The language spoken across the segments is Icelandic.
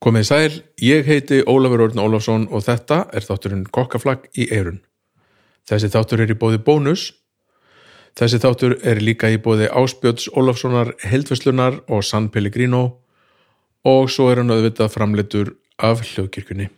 Komið sæl, ég heiti Ólafur Orðin Ólafsson og þetta er þátturinn Kokkaflag í Eirun. Þessi þáttur er í bóði bónus. Þessi þáttur er líka í bóði Áspjöts Ólafssonar, Heldveslunar og San Pellegrino og svo er hann auðvitað framleitur af hljóðkirkunni.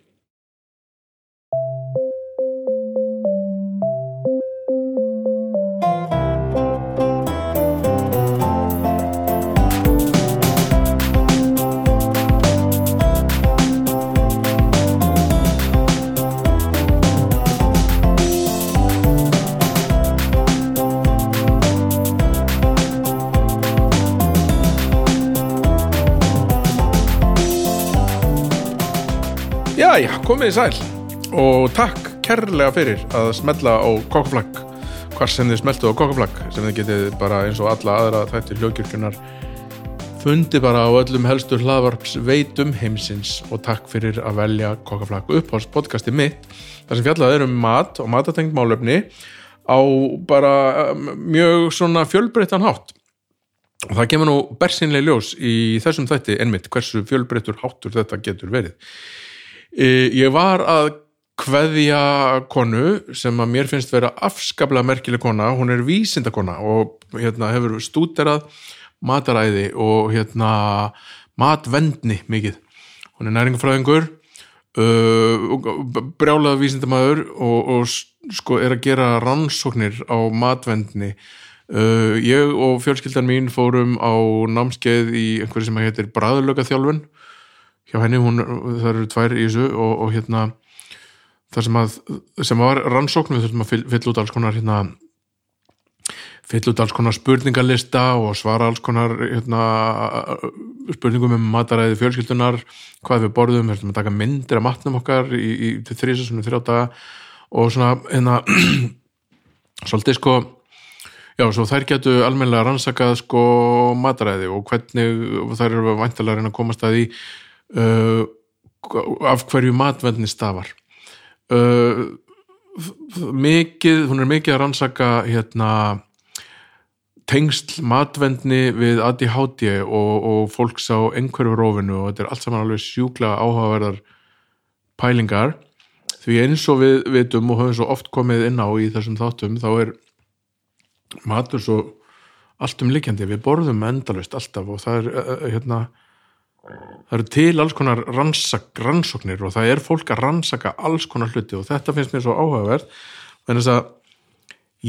Komið í sæl og takk kærlega fyrir að smetla á kokkaflagg hvar sem þið smeltu á kokkaflagg sem þið getið bara eins og alla aðra þættir hljókjörkunar fundi bara á öllum helstu hlaðvarps veitum heimsins. Og takk fyrir að velja kokkaflagg upp á podcasti mitt þar sem fjallað er um mat og matatengt málefni á bara um, mjög svona fjölbreyttan hátt. Og það kemur nú bersinlega ljós í þessum þætti ennmitt hversu fjölbreyttur háttur þetta getur verið ég var að kveðja konu sem að mér finnst vera afskaplega merkileg kona, hún er vísindakona og hérna, hefur stúderað mataræði og hérna, matvendni mikið. Hún er næringafræðingur, uh, brjálað vísindamæður og, og sko er að gera rannsóknir á matvendni. Uh, ég og fjölskyldan mín fórum á námskeið í einhverju sem heitir Bræðurlöka þjálfun hjá henni, hún, það eru tvær í þessu og, og hérna það sem að, sem var rannsókn við þurfum að fylla út alls konar hérna fylla út alls konar spurningalista og svara alls konar hérna, spurningum um mataræði fjölskyldunar, hvað við borðum við þurfum að taka myndir af matnum okkar í, í til þrýsasunum þrjáta og svona hérna svolítið sko já, svo þær getur almenlega rannsakað sko mataræði og hvernig þær eru vantilega að reyna að komast að því uh, af hverju matvendni stafar? Uh, mikið, hún er mikið að rannsaka hérna tengsl matvendni við ADHD og, og fólks á einhverju rófinu og þetta er allt saman alveg sjúkla áhugaverðar pælingar. Því eins og við veitum og höfum svo oft komið inn á í þessum þáttum þá er matur svo allt um likjandi, við borðum endalvist alltaf og það er hérna það eru til alls konar rannsak, rannsóknir og það er fólk að rannsaka alls konar hluti og þetta finnst mér svo áhugaverð þannig að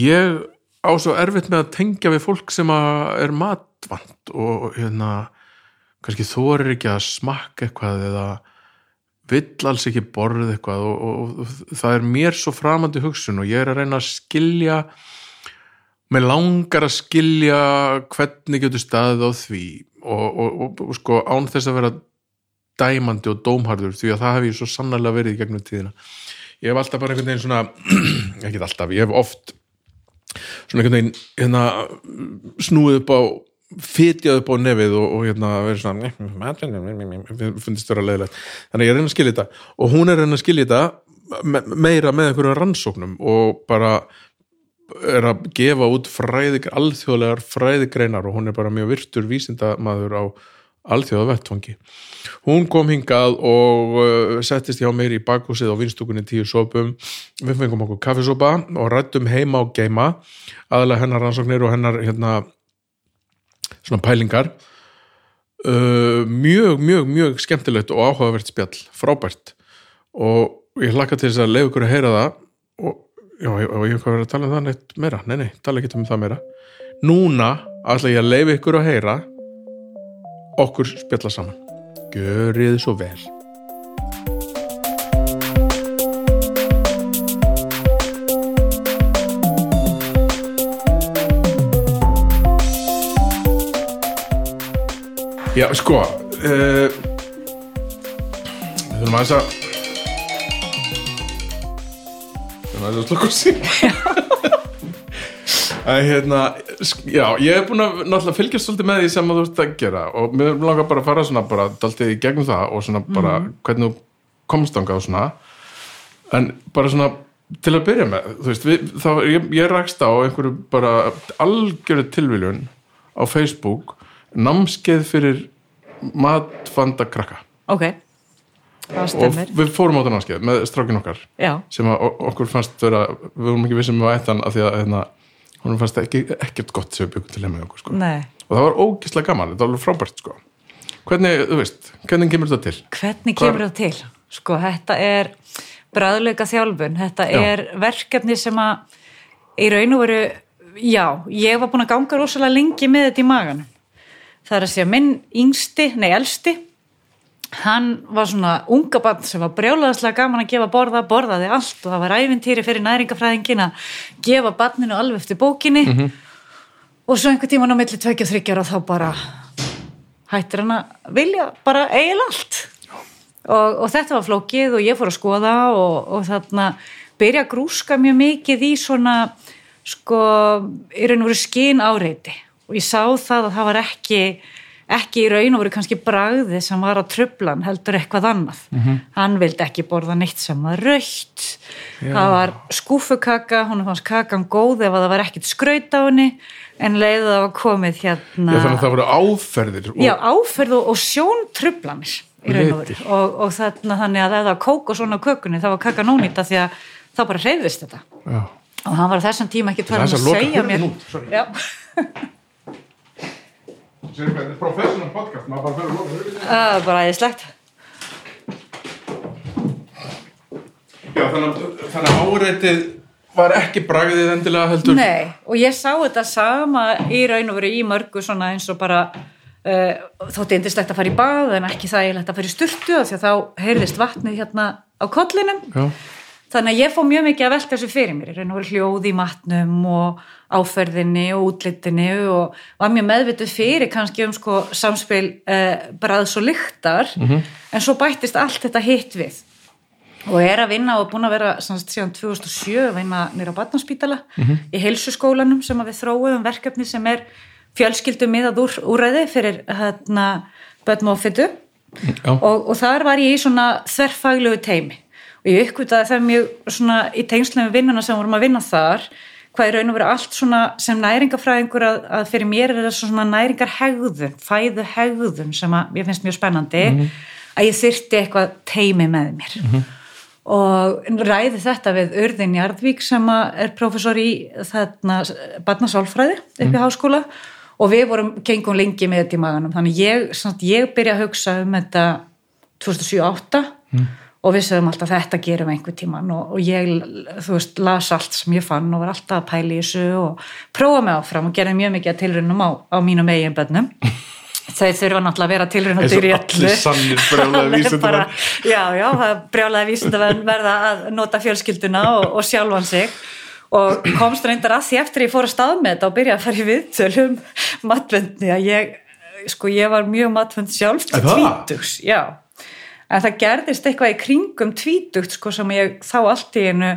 ég á svo erfitt með að tengja við fólk sem er matvand og hérna kannski þorir ekki að smakka eitthvað eða vill alls ekki borð eitthvað og, og, og það er mér svo framandi hugsun og ég er að reyna að skilja með langar að skilja hvernig getur staðið á því og, og, og sko án þess að vera dæmandi og dómharður því að það hef ég svo sannarlega verið í gegnum tíðina. Ég hef alltaf bara einhvern veginn svona ekki alltaf, ég hef oft svona einhvern veginn hérna, snúið upp á fytjað upp á nefið og, og hérna verið svona fundist vera leðilegt þannig ég er reyna að skilja þetta. Og hún er reyna að skilja þetta meira með einhverju rannsóknum og bara er að gefa út fræðig, alþjóðlegar fræðigreinar og hún er bara mjög virtur vísindamaður á alþjóða vettfangi. Hún kom hingað og uh, settist hjá mér í bakhúsið á vinstúkunni tíu sopum við fengum okkur kaffisopa og rættum heima og geima aðalega hennar rannsóknir og hennar hérna svona pælingar. Uh, mjög, mjög, mjög skemmtilegt og áhugavert spjall, frábært. Og ég hlakka til þess að leiða ykkur að heyra það og Já, og ég hef verið að tala um það neitt meira. Nei, nei, tala ekki um það meira. Núna ætla ég að leiði ykkur að heyra okkur spjalla saman. Görið svo vel. Já, sko uh, Við þurfum að þess að það er slokkur sín að hérna já, ég hef búin að náttúrulega fylgjast svolítið með því sem þú ert að gera og mér langar bara að fara svona bara daltið í gegnum það og svona bara mm. hvernig þú komst ánga og svona. En bara svona til að byrja með, þú veist, við, þá, ég, ég rækst á einhverju bara algjörðu tilviljun á Facebook námskeið fyrir matfanda krakka ok og við fórum á þetta námskeið með strákin okkar já, sem okkur fannst vera við vorum ekki vissum á ettan af því að hérna, hún fannst ekki, ekkert gott sem við byggum til heima okkur sko. og það var ógislega gaman, þetta var alveg frábært sko. hvernig, þú veist, hvernig kemur þetta til? Hvernig kemur það til? Sko, þetta er bræðleika þjálfun, þetta Já. er verkefni sem að í raun og veru, já, ég var búin að ganga rosalega lengi með þetta í maganum. Það er að segja, minn yngsti, nei, elsti, hann var svona unga barn sem var brjálaðslega gaman að gefa borða, borðaði allt og það var æfintýri fyrir næringafræðingin að gefa barninu alveg eftir bókinni. Og svo einhver tíman á milli tveikja þryggjar og þá bara hættir hann að vilja bara eiginlega allt. Og, og þetta var flókið og ég fór að skoða og, og þarna byrja að grúska mjög mikið í svona sko, í raun og veru skinn áreiti og ég sá það að það var ekki ekki í raun og veru kannski bragði sem var á trublan heldur eitthvað annað. Hann vildi ekki borða neitt sem var raukt það var skúfukaka hún fannst kakan góð ef að það var ekkit skraut á henni en leiði það var komið hérna Já, þannig að það voru áferðir og, Já, áferð og, og sjóntrublanir í raun og Litir. og, og þarna þannig að það var kók og svona kökunni þá var kaka nónýta því að þá bara hreyfðist þetta. Já. og hann var þessum tíma ekki Það er tverjum að að segja mér hurðinni út, sorry. Já, Sér hvað, þetta er professional podcast, maður bara fyrir hurðinni. það var bara æðislegt Já, þannig að, áreitið var ekki bragðið endilega heldur Nei, og ég sá þetta sama í raun og veru í mörgu svona eins og bara uh, þótti indislegt að fara í bað en ekki það eiginlegt að fara í sturtu því að þá heyrðist vatnið hérna á kollinum Já. Þannig að ég fór mjög mikið að velta þessu fyrir mér. Og veru hljóð í matnum og áferðinni og útlitinu og var mjög meðvituð fyrir kannski um sko samspil uh, bræðs og lyktar. En svo bættist allt þetta hitt við. Og er að vinna og búin að vera samst, síðan 2007 að vinna nýra á Batnarspítala í heilsuskólanum sem að við þróum verkefni sem er fjölskyldu miðað úr, úræði fyrir hérna bötmófitu Já. og, og þar var ég í svona þverfaglegu teimi og ég uppkvitaði það mjög svona í tengslega við vinnuna sem vorum að vinna þar hvað er raun og verið allt svona sem næringafræðingur að, að fyrir mér er það svona næringarhegðun, fæðu hegðun sem að ég finnst mjög spennandi að ég þyrti eitthvað teimi með mér. Og ræði þetta við Urðin Jarðvík sem er professor í þarna barnasálfræði upp í háskóla. Og við vorum gengum lengi með þetta í maganum. Þannig ég, ég byrja að hugsa um þetta 2007-08 og við sögum alltaf þetta gerum við einhver tíman og, og ég þú veist, las allt sem ég fann og var alltaf að pæla í þessu og prófa mig áfram og gerði mjög mikið að tilraunum á, á mínum eigin bönnum þau þurfa náttúrulega að vera tilraun Eins og allir sannir brjálaðir vísindamenn. já, já, það brjálaði vísindamenn verða að nota fjölskylduna og, og sjálfan sig. Og komst reyndar að því eftir ég fór að stað með þetta og byrja að fara í viðtölum matvöndni að ég sko ég var mjög matvönd sjálf til tvítugs, já en það gerðist eitthvað í kringum tvítugt sko sem ég þá allt í einu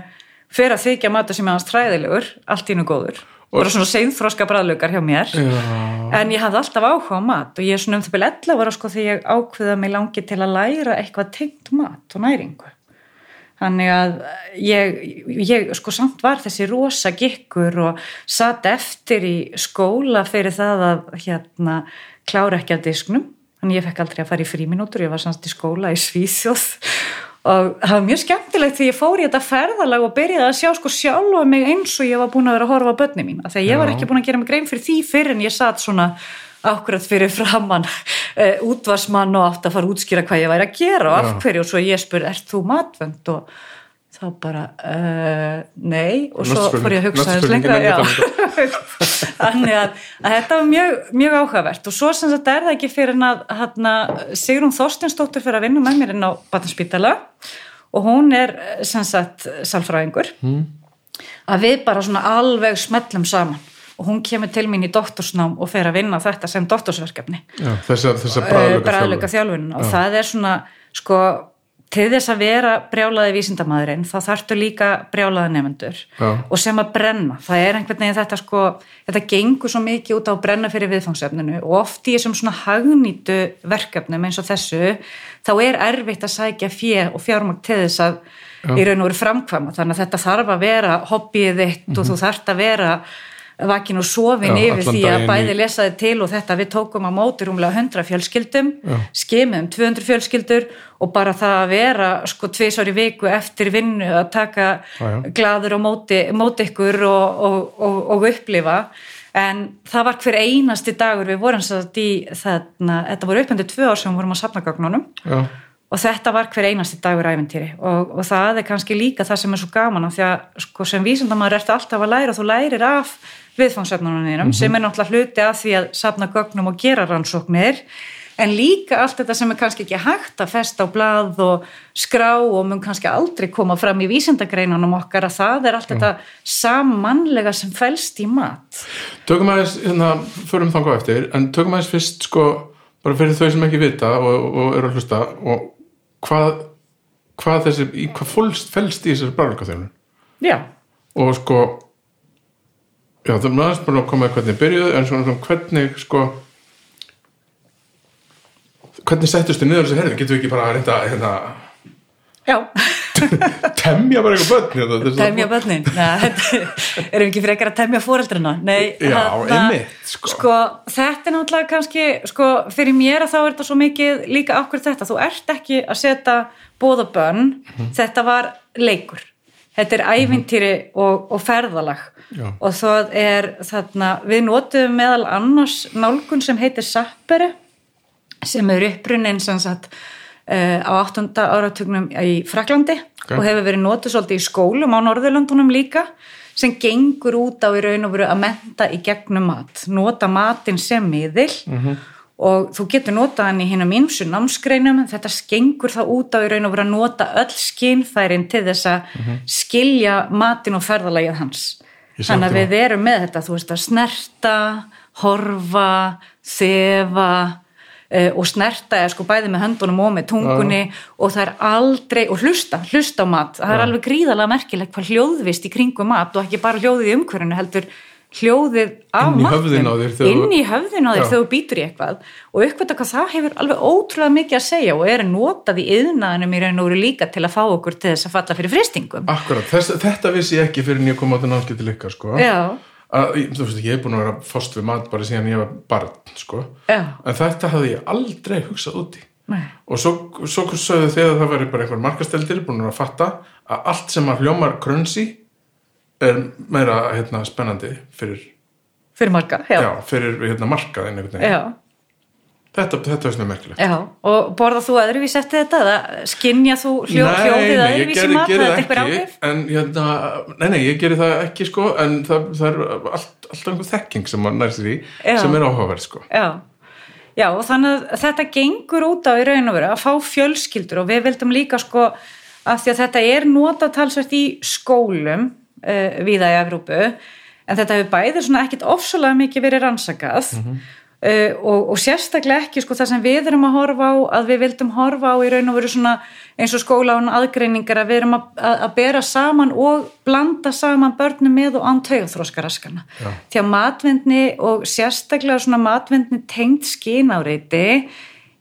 fyrir að þykja matur sem er hans træðilegur allt í einu góður. Bara svona seinþróska bræðlökar hjá mér. Já. en ég hafði alltaf áhuga á mat og ég er svona um það byrja 11 ára sko þegar ég ákveða mig langi til að læra eitthvað tengt mat og næringu. Þannig að ég, ég sko samt var þessi rosa gikkur og satt eftir í skóla fyrir það að hérna klára ekki af disknum þannig ég fekk aldrei að fara í fríminútur ég var samt í skóla í Svíþjóð. Og það var mjög skemmtilegt því ég fór í þetta ferðalag og byrjaði að sjá sko sjálfa mig eins og ég var búin að vera að horfa á börni mín. Þegar ég var ekki búin að gera mig grein fyrir því fyrir en ég satt svona akkurat fyrir framann uh, útvarsmann og átt að fara að útskýra hvað ég væri að gera og af hverju. Og svo ég spurði, ert þú matvönd og þá bara, uh, nei. Og svo fór ég að hugsa þess lengra þannig að, að þetta var mjög, mjög áhugavert. Og svo sem þetta er það ekki fyrir en að hana, Sigrún Þorstinsdóttir fyrir að vinna með mér inn á Batanspítala og hún er eh, sem sagt salfræðingur mm. að við bara svona alveg smellum saman. Og hún kemur til mín í doktorsnám og fer að vinna þetta sem doktorsverkefni. Já, þessa, þessa bræðlöka bræðlöka þjálfun og það er svona sko til þess að vera brjálaði vísindamæðurinn þá þarftu líka brjálaði nefnendur Já. og sem að brenna. Það er einhvern veginn þetta sko þetta gengur svo mikið út á að brenna fyrir viðfangsefninu og oft í þessum svona hagnýtu verkefnum eins og þessu þá er erfitt að sækja fjö og fjármagn til þess að í raun og veru framkvæma. Þannig að þetta þarf að vera hobbyið þitt og þú þarft að vera vakin og sofin Já, yfir því að daginn í- bæði lesaði til og þetta við tókum á móti rúmlega 100 fjölskyldum Já. skimum 200 fjölskyldur og bara það að vera sko tvisar í viku eftir vinnu að taka Já, glaður á móti, móti ykkur og, og, og, og upplifa. En það var hver einasti dagur við vorum satt í þarna, þetta voru upphendur tvö ár sem við vorum að safna gögnunum já, og þetta var hver einasti dagur æfintýri og, og það er kannski líka það sem er svo gaman því að sko, sem vísindamæður ertu alltaf að læra og þú lærir af viðfangsefnunum þínum sem er náttúrulega hluti af því að safna gögnum og gera rannsóknir. En líka allt þetta sem er kannski ekki hægt að festa á blað og skrá og mun kannski aldrei koma fram í vísindagreinunum okkar að það er allt þetta sammannlega sem felst í mat. Tökum aðeins hérna, förum þangað á eftir, en tökum aðeins fyrst sko, bara fyrir þau sem ekki vita og, og eru að hlusta og hvað, hvað þessi í hvað fólst, felst í þessari bráðlökaþjálun Já, og sko já, það er aðeins bara að koma að hvernig byrjuðu, en svona, svona hvernig sko hvernig settustu niður þessi herði, getum við ekki bara að reynda hérna, já temja bara eitthvað börn hérna, Temja börnin, erum ekki frekar að temja fóreldrana Nei, Já, þarna- einmitt, sko. þetta er náttúrulega kannski sko, fyrir mér að þá er þetta svo mikið líka okkur þetta, þú ert ekki að setja bóða bönn, Mhm. þetta var leikur, þetta er ævintýri og, og ferðalag. Já. og það er þarna, við notum meðal annars nálgun sem heitir Sappere sem er upprunnin sem sagt á 8. áratugnum í Fraklandi Ok. og hefur verið notuð svolítið í skólum á Norðurlöndunum líka sem gengur út á í raun og veru að menta í gegnum mat, nota matinn sem miðil -hmm. og þú getur notað hann í hinnum ýmsu námsgreinum þetta gengur þá út á í raun og veru að nota öll skinnfærin til þess að skilja matinn og ferðalagið hans þannig að við erum með þetta, þú veist að snerta, horfa, þefa uh, og snerta er sko bæði með höndunum og með tungunni. Og það er aldrei, og hlusta, hlusta á mat, það er alveg gríðalega merkilegt hvað hljóðvist í kringum mat og ekki bara hljóðið í umhverfinu heldur hljóðið af Inn matnum. þú- inn í höfðinu á þér þegar þú býtur í eitthvað. Og uppvita hvað það hefur alveg ótrúlega mikið að segja og er notað í yðnaðinum í raun og veru líka til að fá okkur til þess að falla fyrir fristingum Akkurat, þess, þetta vissi ég ekki fyrir en ég kom á þetta námskeið til ykkar sko. Já, að, þú veist ekki, ég er búin að vera fórst við mat bara síðan ég var barn sko. en þetta hafði ég aldrei hugsað úti nei. Og svo, svo sögðu þið að það væri bara einhver markasteldir búin að fatta að allt sem að hljómar krönsi er meira hérna, spennandi fyrir, fyrir marga, já. já, fyrir hérna, markaðin einhvern veginn þetta, þetta er svona merkilegt já. og borða þú öðruvís eftir þetta eða skinja þú hljó, hljóðið ég öðruvís í geri, mat geri eða það eitthvað ekki en hérna, nei, nei, ég geri það ekki sko, en það, það er allt, alltaf einhver þekking sem maður nær sér í Já. sem er áhugaverð sko. Já, já og þannig að þetta gengur út á í raun og veru að fá fjölskyldur og við vildum líka sko að því að þetta er notatalsvært í skólum uh, viða í Evrópu en þetta hefur bæðið svona ekkit ofsalega mikið verið rannsakað uh, og, og sérstaklega ekki sko það sem við erum að horfa á að við vildum horfa á í raun og veru svona eins og skóla án aðgreiningar að við erum að, að, að bera saman og blanda saman börnum með og án taugaþróskaraskana því að matvendni og sérstaklega svona matvendni tengd skynáreiti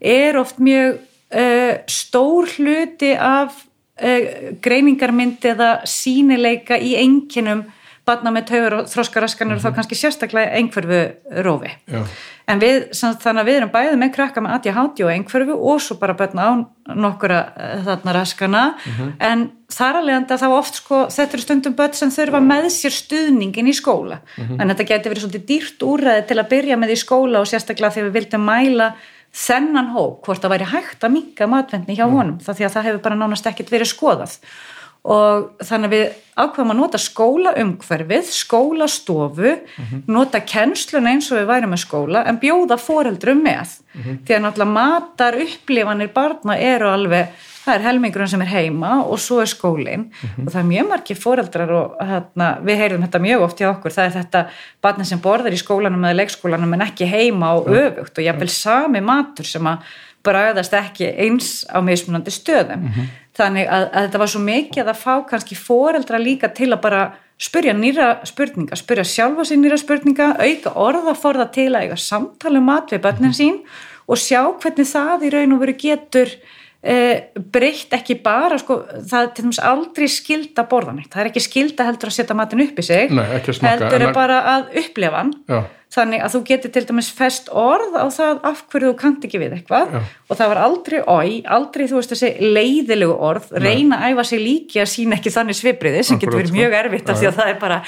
er oft mjög uh, stór hluti af uh, greiningarmynd eða sínileika í enginum barna með taugur og þróskaraskanir og þá kannski sérstaklega einhverfu rófi Já. En við, þannig að við erum bæði með krakka með ADHD og einhverfu og svo bara börna á nokkura eh, þarna raskana. En þar leiðandi að þá oft sko þetta eru stundum börn sem þurfa með sér stuðningin í skóla. En þetta geti verið svolítið dýrt úrræði til að byrja með í skóla og sérstaklega þegar við vildum mæla þennan hóp, hvort það væri hægt að minka matvendni hjá honum, það því að það hefur bara nánast ekkert verið skoðað og þannig að við ákveðum að nota skólaumhverfið, skólastofu nota kennslun eins og við værum með skóla en bjóða foreldrum með. Því að náttúrulega matar upplifanir barna eru alveg það er helmingurinn sem er heima og svo er skólinn. Og það er mjög margir foreldrar og hérna, við heyrðum þetta mjög oft hjá okkur. Það er þetta barni sem borðar í skólanum eða leikskólanum en ekki heima og öfugt og jáfnvel sami matur sem að bragðast ekki eins á mismunandi stöðum. Þannig að, að þetta var svo mikið að fá kannski foreldra líka til að bara spurja nýra spurninga, spurja sjálfa sér nýra spurninga, auka orðaforða til að eiga samtala um mat við börnin sín og sjá hvernig það í raun og veru getur e, breytt ekki bara sko, það er til dæmis aldrei skilda borðan það er ekki skilda heldur að setja matin upp í sig Nei, heldur er bara að upplefa hann. Já. Þannig að þú getur til dæmis fest orð á það af hverju þú kannt ekki við eitthvað. Já. og það var aldrei oi, aldrei þú veist þessi leiðilegu orð reyna að æfa sig líki að sína ekki þannig svipriði sem getur Akkúrat, verið mjög erfitt af því að það er bara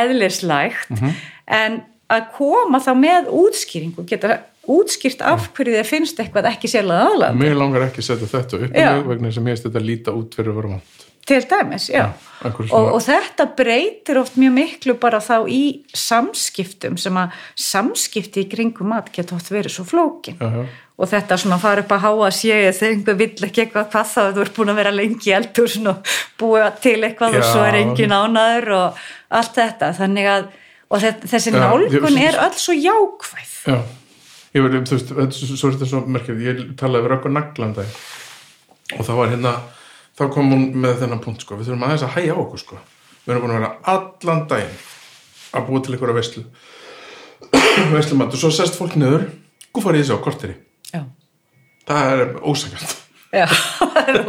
eðlislægt Mhm. en að koma þá með útskýringu geta útskýrt af hverju þið finnst eitthvað ekki sérlega aðlega Mér langar ekki að setja þetta upp vegna að mér finnst þetta líta út fyrir vant. Til dæmis, já, einhverju og, og þetta breytir oft mjög miklu bara þá í samskiptum sem að samskipti í kringum mat geta oft verið svo flókin. Já, já. og þetta svona fara upp að háa sé þegar einhver vill ekki eitthvað hvað þá þú ert búin að vera lengi eldhúsin og búið til eitthvað og Já. svo er engin ánaður og allt þetta. Þannig að og þe- þessi Já, nálgun er öll svo jákvæð. Já, ég verði, þú veist, svo er þetta svo merkjað, ég talaði við Rökkur Naglandæg og það var hérna, þá kom hún með þennan punkt, sko, við þurfum aðeins að hæja á okkur, sko, við erum búin að vera allan daginn að búa til einhverja veislu, veislumat og svo sest fólk niður, hvað farið þessi á korteri, já, það er ósakjönd, já, það er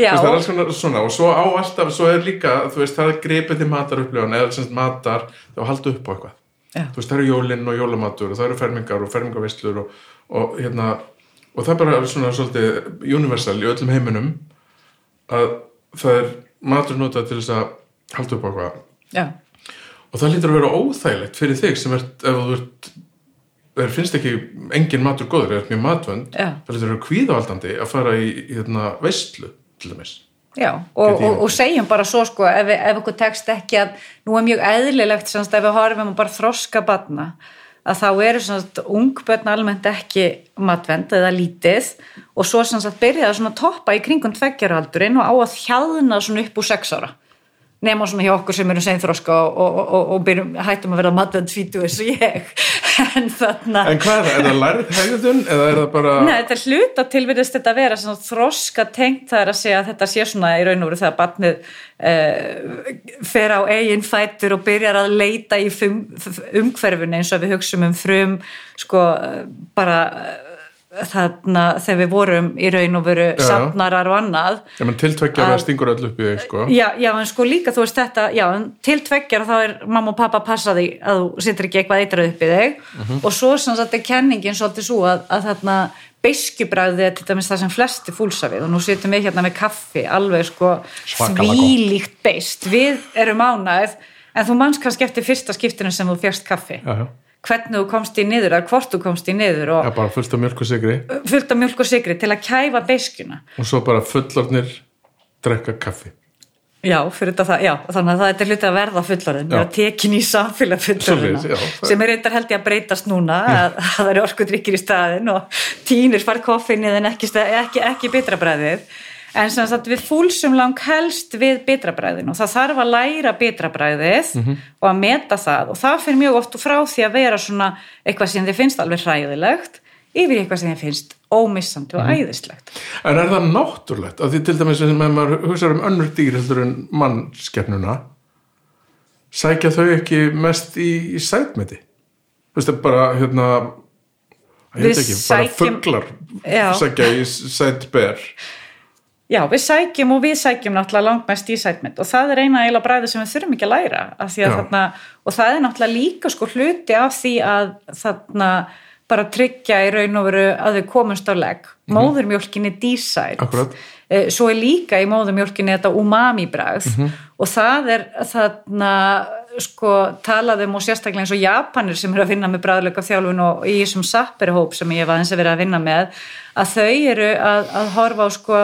já, það er alls konar svona og svo á alltaf, svo er líka, þú veist, það er gripið til matar upplifan, eða sem matar, þá halda upp á eitthvað. Já. þú veist, það eru jólinn og jólamatur og það eru fermingar og fermingavislur og, og hérna, og það er bara svona svolítið universal í öllum heiminum að það er matur notað til þess að halda upp á já, og það lítur að vera óþægilegt fyrir þig sem ert, ef þú ert er, finnst ekki engin matur góður eða mjög matvönd, Já. það lítur að vera kvíðavaldandi að fara í, í hérna, veislu til dæmis. Já, og, og, og segjum bara svo sko ef, ef okkur tekst ekki að nú er mjög eðlilegt semst ef við horfum á bara þroska batna að þá eru semst ungbönn almennt ekki matvend eða lítið og svo svona að toppa í kringum tveggjaraldurinn og á að hjaðna svona upp úr sex ára nema svona hjá okkur sem eru seinþroska og, og, og, og byrjum, hættum að vera matvend tvítu eins og ég en þarna En hvað er það? Er það lærið hegðun eða er það bara Nei, þetta er hluta tilvirðist þetta að vera svona þroska tengt það er að segja að þetta sé svona í raun og veru þegar barnið uh, fer á eigin fætur og byrjar að leita í fum, umhverfun eins og við hugsum um frum sko eh, bara eh, þarna þegar við vorum í raun og veru Já. safnarar og annað. Já, menn tiltveggja það stingur öll upp í þig, sko. Já, já, en sko líka þú veist þetta, já, en til tveggjar þá er mamma og pappa að passa því að þú situr ekki eitthvað eitrað upp í þig. Og svo sem þetta er kenningin svolítið svo að, að þarna beiskjubræðið er til dæmis það sem flesti fúlsa við. Og nú situm við hérna með kaffi alveg sko þvílíkt beist. Við erum ánægð en þú manns kannski eftir fyrsta skiptinu sem þú fjast kaffi. Já, já. Hvernig þú komst í niður eða hvort þú komst í niður og Já, bara fullt af mjölk og sigri fullt af mjölk og sigri til að kæfa beiskjuna. Og svo bara fullornir drekka kaffi. Já, fyrir þetta það, já, þannig að það er hluti að verða fullorðin, að tekin í samfélag fullorðina, sem er reyndar held ég að breytast núna, að, að það eru orkudrykkir í staðin og tínir far koffinni en ekki, ekki, ekki bitrabræðið, en sem sagt við fúlsum lang helst við bitrabræðin og það þarf að læra bitrabræðið Mhm. og að meta það og það fyrir mjög oft frá því að vera svona eitthvað sem þið finnst alveg hræðilegt yfir eitthvað sem þið finnst ómissandi og æðislegt. En er það náttúrulegt? Af því til dæmis sem maður hugsaður um önnur dýr heldur en mannskefnuna sækja þau ekki mest í, í sætmeti? Þú veist, bara hérna ég veit ekki, bara Já. sækja í sætber Já, við sækjum og við sækjum náttúrulega langmest í sætmynd og það er eina eiginlega bræði sem við þurfum ekki að læra að Já. þarna, og það er náttúrulega líka sko hluti af því að þarna bara tryggja í raun og veru að við komumst á legg móðurmjólkin er dísæt Mhm. Akkúrat. Eh, svo er líka í móðumjólkinni þetta umami bragð Mhm. og það er þarna sko talaðum og sérstaklega eins og Japanir sem eru að vinna með bræðleika þjálfun og í þessum sapperhóp sem ég var eins að vera að vinna með að þau eru að, að horfa á sko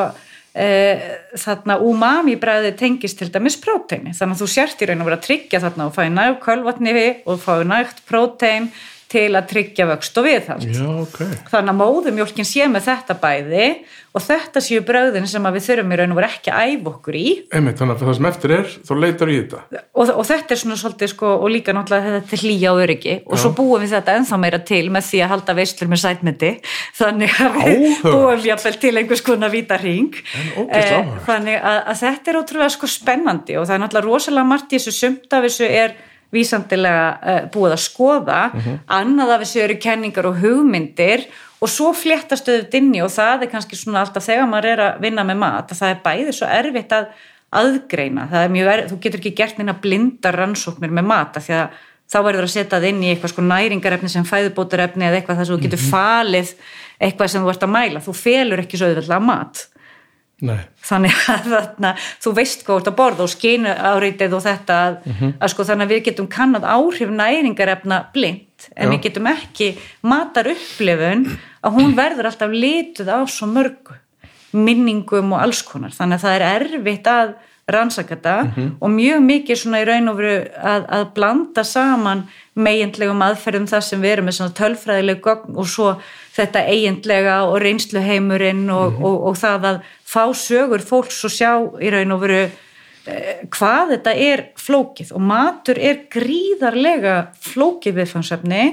þarna umami bræði tengist til dæmis próteini. Þannig að þú sért í raun og vera að tryggja þarna og fæði næg kölvatni og fæði nægt prótein til að tryggja vöxt og viðhald Já, ok. þannig að móðumjólkin sé með þetta bæði og þetta séu bröðin sem við þurfum í raun og vera ekki að æfa okkur í Einmitt, þannig að það sem eftir er, þá leitar í þetta. og, og þetta er svona svolítið sko og líka náttúrulega þetta hlýja og öryggi og svo búum við þetta ennþá meira til með því að halda veislur með sætmyndi þannig að við Áhugavert. búum jáfnvel til einhvers konar víta ring áhugavert. þannig að, að þetta er ótrúlega sko spennandi og það er náttúrulega rosalega margt í þessu sumt af þessu er vísandilega uh, búið að skoða annað af þessu eru kenningar og hugmyndir og svo fléttast auðvitað inni og það er kannski svona alltaf þegar maður er að vinna með mat að það er bæði svo erfitt að aðgreina, það er mjög erfitt, þú getur ekki gert neina blindar rannsóknir með mat af því að þá verður að setja það inn í eitthvað sko næringarefni sem fæðubótarefni eða eitthvað þar sem þú getur falið eitthvað sem þú ert að mæla, þú felur ekki svo auðvitað mat Nei. þannig að þarna, þú veist hvað ert að borða og skinu áreitið og þetta að, að sko þannig að við getum kannad áhrif næringarefna blind en Já. við getum ekki matar upplifun að hún verður alltaf lituð af svo mörgu minningum og alls konar þannig að það er erfitt að rannsaka þetta og mjög mikið svona í raun og veru að, að blanda saman meginlegum aðferðum það sem við erum með svona tölfræðileg gögn og svo þetta eiginlega og reynsluheimurinn og, og, og það að fá sögur fólks og sjá í raun og veru eh, hvað þetta er flókið. Og matur er gríðarlega flókið viðfangsefni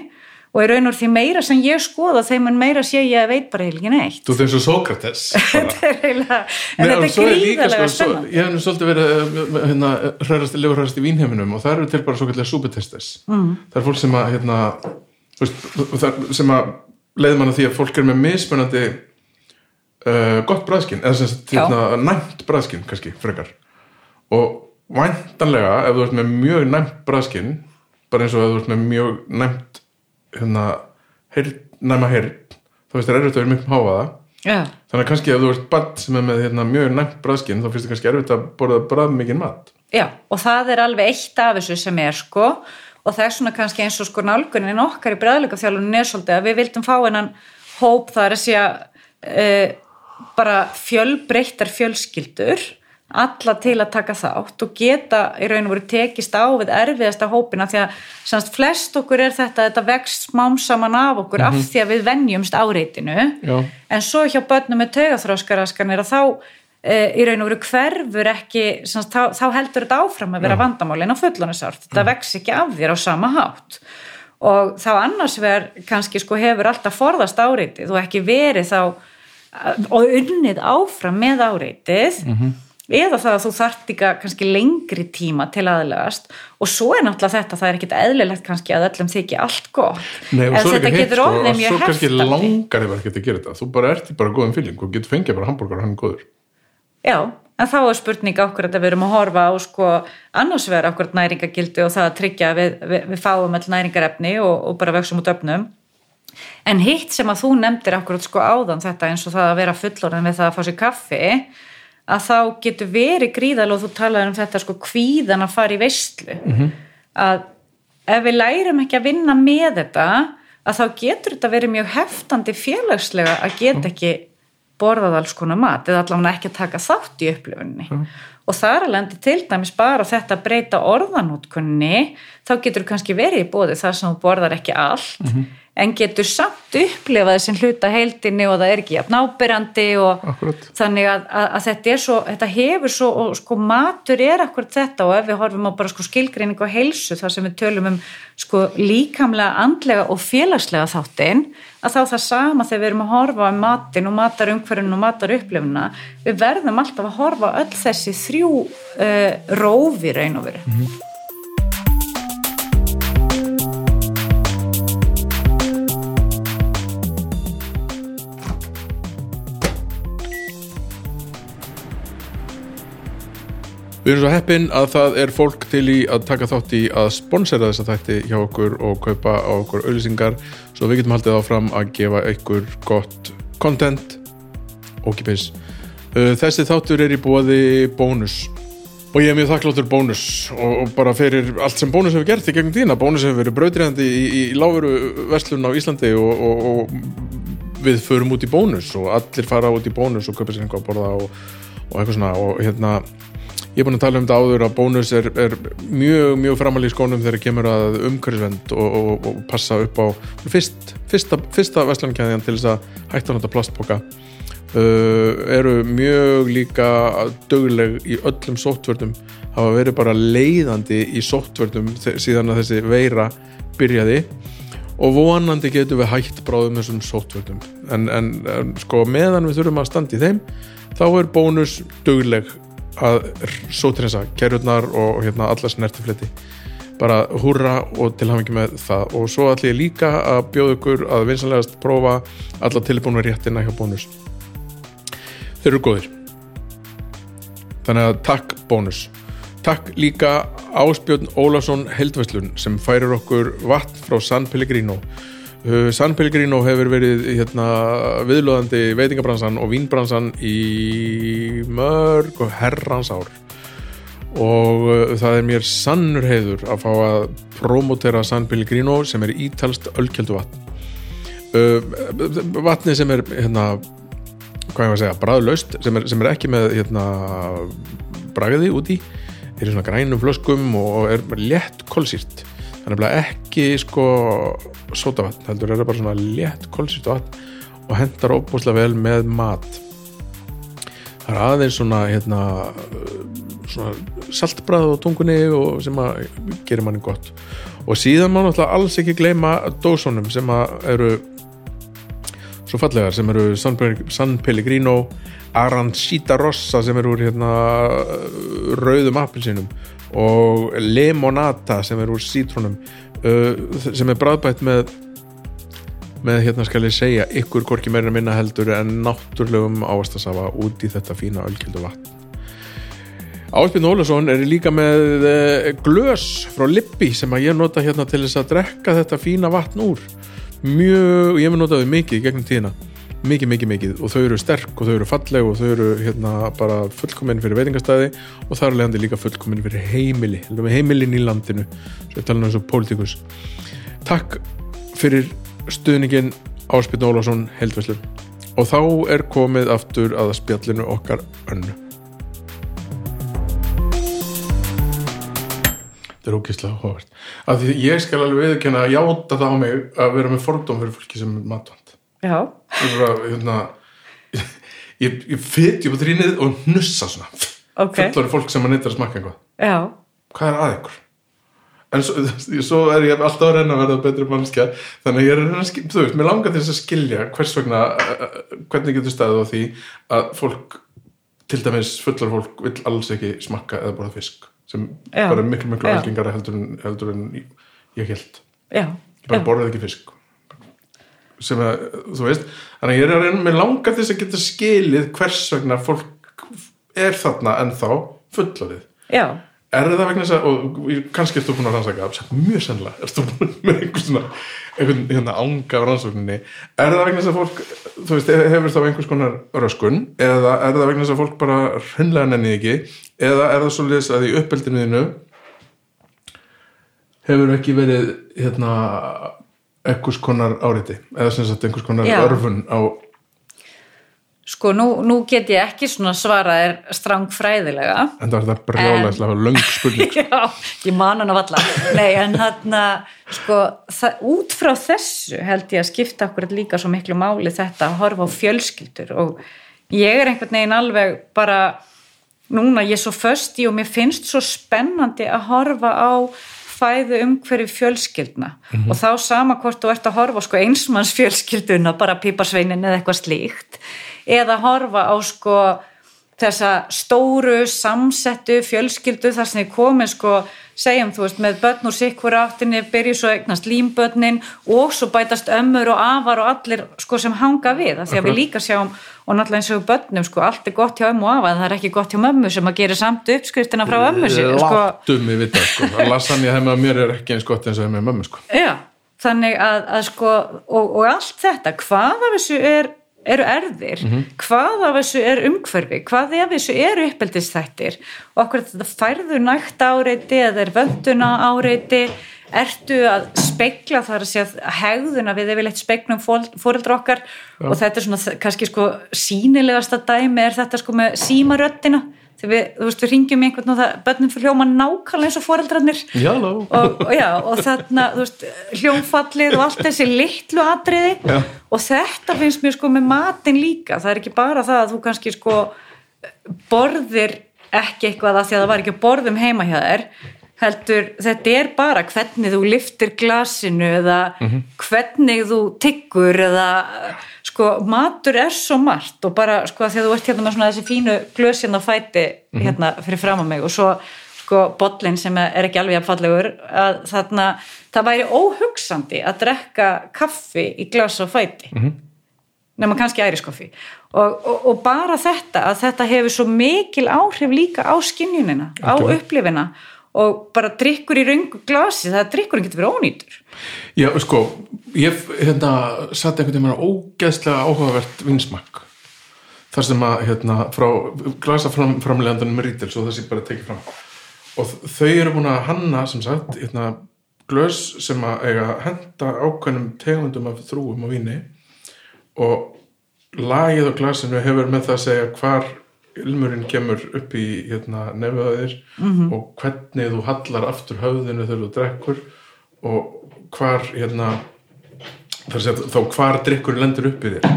og í raun og veru því meira sem ég skoða þeim en meira sé ég að veit bara eiginlega ekki neitt. Þú þeim svo Sókrates bara. þetta er eiginlega en Nei, þetta og er gríðarlega sko, svo, spennandi. ég hef nú svolítið verið uh, hérna, hræðast, lefurhræðast í vínheiminum og það eru til bara svo kallega súpetestes mm. það er fólk sem að hérna, sem að leiði manna því að fólk er með mismunandi uh, gott bræðskinn eða hérna, næmt bræðskinn kannski, frekar. Og væntanlega ef þú ert með mjög næmt bræðskinn bara eins og ef þú ert með mjög næmt hérna, heyrn, næma heyrn þá veist þér erfitt að vera mjög háaða Já. Þannig að kannski ef þú ert barn sem er með hérna, mjög næmt bræðskinn þá finnst þið kannski erfitt að borða bræð mikið mat. Já, og það er alveg eitt af þessu sem er sko og það er svona kannski eins og sko nálgunin okkar í bræðleikafjálunum er svolítið að við vildum fá hennan hóp það er að segja uh, bara fjölbreyttar fjölskyldur alla til að taka þátt og geta í raun og veru tekist á við erfiðasta hópina því að semst flest okkur er þetta þetta vext smám saman af okkur af því að við venjumst áreitinu. Já. en svo hjá börnum með taugaþróskaraskanir að þá e, í raun og veru hverfur ekki semst, þá, þá heldur þetta áfram að vera vandamálin á fullunasárt, þetta vex ekki af þér á sama hátt. Og þá annars verð kannski sko hefur alltaf forðast áreitið og ekki verið þá og unnið áfram með áreitið eða það að þú þarft ekki kannski lengri tíma til aðlegast og svo er náttúrulega þetta, það er ekkit eðlilegt kannski að öllum þykja allt gott. Nei, og en þetta getur sko, orðið og mjög svo kannski langar þið ekki að gera þetta. Þú bara ert í bara góðum fylgjum og getur fengið bara hambúrgar og hann er góður. Já, en þá er spurning okkur að við erum að horfa á sko annars vegar okkur næringagildi og það að tryggja við, við, við fáum all næringarefni og, og bara vöxum út öfnum. En hitt sem að þú nefndir okkur sko áðan þetta eins og það að vera fullorðin við það að fá sér kaffi að þá getur verið gríðal og þú talaður um þetta sko kvíðan að fara í veistlu að ef við lærum ekki að vinna með þetta að þá getur þetta verið mjög heftandi félagslega að geta ekki borðað alls konar mat eða allavega ekki að taka þátt í upplifunni og þar að lendi til dæmis bara þetta að breyta orðanótkunni þá getur kannski verið í bóði þar sem þú borðar ekki allt en getur samt upplifað þessin hluta heildinni og það er ekki jafn ábyrjandi og Akkurat. þannig að, að, að þetta svo þetta hefur svo, og sko matur er akkurat þetta og ef við horfum á bara sko skilgreiningu og heilsu þar sem við tölum um sko líkamlega, andlega og félagslega þáttinn að þá það sama þegar við erum að horfa á matin og matarumhverfinu og matarupplifuna við verðum alltaf að horfa öll þessi þrjú uh, rófi raun og veru Við erum svo heppin að það er fólk til í að taka þátt í að sponsera þessa þætti hjá okkur og kaupa á okkur auðlýsingar svo við getum haldið áfram að gefa ykkur gott content ókipis. Uh, Þessi þáttur er í bóði bónus og ég er mjög þakkláttur bónus og, og bara fyrir allt sem bónus hefur gert í gegnum tína. Bónus hefur verið brautriðandi í, í, í láfuru verslun á Íslandi og, og, og við förum út í bónus og allir fara út í bónus og kaupa sér einhvað að borða og, og eitthvað svona og hérna ég er búin að tala um þetta áður að bónus er, er mjög, mjög framalí skónum þegar kemur að umhverfisvend og, og, og passa upp á fyrst, fyrsta, fyrsta vestlankæðjan til þess að hætta nota plastboka uh, eru mjög líka döguleg í öllum sóttvörnum hafa verið bara leiðandi í sóttvörnum síðan að þessi veira byrjaði. Og vonandi getum við hætt bráðum þessum sóttvörnum. En, en, en sko meðan við þurfum að standa í þeim þá er bónus dugleg að sótrinsa kerjurnar og hérna alla snertifleti bara húrra og til hafa ekki með það. Og svo ætlum ég líka að bjóða ykkur að vinsanlegast prófa alla tilbúinu réttina hjá bónus. Þeir eru góðir. Þannig að takk bónus. Takk líka Áspjörn Ólafsson Heldvæslun sem færir okkur vatn frá San Pellegrino San Pellegrino hefur verið hérna, viðlóðandi veitingabransan og vínbransan í mörg og herrans ár. Og uh, það er mér sannur heiður að fá að promotera San Pellegrino sem er ítalst ölkjöldu vatn uh, vatni sem er hérna, hvað ég var að segja, bræðlaust sem sem er ekki með hérna, bragði úti er í svona grænum flöskum og er létt kolsýrt þannig að ekki sko sótavatn, heldur er það bara svona létt kolsýrt vatn og hendar óbúslega vel með mat. Það er aðeins svona hérna svona saltbræð á tungunni og sem að gerir manni gott. Og síðan má náttúrulega alls ekki gleyma dósunum sem að eru svo fallegar sem eru San, Pellegrino Arancita Rossa sem eru úr hérna, rauðum appelsinum og Lemonata sem eru úr sítrónum uh, sem er bræðbætt með með hérna skal ég segja ykkur korki meirinn að minna heldur en náttúrlegum ávastasafa út í þetta fína ölkildu vatn. Áspinn Ólason er líka með glös frá Lippi sem að ég nota hérna til þess að drekka þetta fína vatn úr. Mjög, ég hef notaði mikið gegnum tíðina mikið, mikið, mikið. Og þau eru sterk og þau eru falleg og þau eru hérna bara fullkominn fyrir veitingastæði og þar er leiðandi líka fullkominn fyrir heimili heimilin í landinu svo tala um þessu pólitíkus. Takk fyrir stuðningin Áspinn Ólason heldvæslun og þá er komið aftur að spjallinu okkar önnu. Þetta er ógeðslega hóvert ég skal alveg viðkjöna að játa það á mig að vera með fordóm fyrir fólki sem er matvand Já. ég bara, hérna ég, ég fyrt upp á trínið og hnussa svona Ok. fullari fólk sem að neyta að smakka eitthvað Já. hvað er að ykkur en svo, svo er ég alltaf að reyna að verða betri mannskja þannig að ég er að reyna að skilja þú veist, mér langar til þess að skilja hvers vegna uh, hvernig getur staðið á því að fólk til dæmis fullar fólk vill alls ekki smakka eða borða fisk sem Já. bara er miklu miklu algengara heldur en, heldur en ég held Já. ég bara borðið ekki fisk sem að, þú veist þannig að ég er að reyna, mér langar til þess að geta skilið hvers vegna fólk er þarna ennþá fullarið Já. er það vegna þess að, og kannski ertu búin að rannsaka mjög sennlega, ertu búin með einhvers svona, einhvern hérna ánga af rannsókninni, er það vegna þess að fólk þú veist, hefur þá einhvers konar röskun, eða er það vegna þess að fólk bara hreinlega nennið ekki, eða er það svolítið að í uppeldinu þínu hefur ekki verið hérna einhvers konar áreiti, eða sem sagt einhvers konar Já. örfun á Sko, nú, nú get ég ekki svona svarað er strang fræðilega. en það var þetta brjálæslega löng spurning Já, ég man hann af alla. Nei, en hann sko, það, út frá þessu held ég að skipta okkur líka svo miklu máli þetta að horfa á fjölskyldur og ég er einhvern veginn alveg bara, núna ég er svo föst í og mér finnst svo spennandi að horfa á fæðu umhverju fjölskyldna. Og þá sama hvort þú ert að horfa sko einsmanns fjölskylduna, bara píparsveinin eða eitthvað slíkt eða horfa á sko þessa stóru samsettu fjölskyldu þar sem þið komin sko segjum þú veist með börn úr sikkur áttinni byrju svo eignast límbörnin og svo bætast ömmur og afar og allir sko sem hanga við af því að við líka sjáum og náttúrulega eins og börnum sko allt er gott hjá ömmu og afa en það er ekki gott hjá mömmu sem að gera samt uppskriftina frá ömmu sér sko, láttu mig vita sko. lasagna heima mér er ekki eins gott eins og heima mömmu sko. já, þannig að, að sko og, og allt þetta, hvað af þessu er eru erðir, hvað af þessu er umhverfi, hvað af þessu eru uppeldistættir og okkur þetta færðu nægt áreiti eða er vönduna áreiti? Ertu að spegla þar að segja hegðuna við yfirleitt speglum fóreldra okkar? Og þetta er svona kannski sko sínilegasta dæmi er þetta sko með símaröddina. þegar við, þú veist, við ringjum einhvern og það, börnum fyrir hljóma nákvæmlega eins og fóreldrarnir Jáló. og, og, já, og þarna, þú veist, hljómfallið og allt þessi litlu atriði Já. og þetta finnst mér sko með matin líka, það er ekki bara það að þú kannski sko borðir ekki eitthvað að því að það var ekki borðum heima hjá þér heldur, þetta er bara hvernig þú liftir glasinu eða hvernig þú tyggur eða sko matur er svo margt og bara sko að þú ert hérna með svona þessi fínu glösin á fæti hérna fyrir fram á mig og svo sko bollin sem er ekki alveg fallegur að þarna það væri óhugsandi að drekka kaffi í glas og fæti. Mm -hmm. nema kannski æriskoffi. Og, og, og bara þetta að þetta hefur svo mikil áhrif líka á skinnjunina, á upplifina og bara drikkur í röngu glasi það drikkurinn getur verið ónýtur. Já, sko, ég hérna satt einhvern veginn ógeðslega áhugavert vinsmakk þar sem að hérna frá glasaframlegandanum er rítil svo það sé bara tekið fram. Og þau eru búin að hanna sem sagt hérna, glös sem að eiga henda ákveðnum tegundum af þrúum og víni. Og lagið á glasinu hefur með það að segja hvar ilmurinn kemur upp í hérna, nefnöðir mm -hmm. og hvernig þú hallar aftur höfðinu þegar þú drekkur og hvar hérna, þá hvar drikkur lendur upp í þér.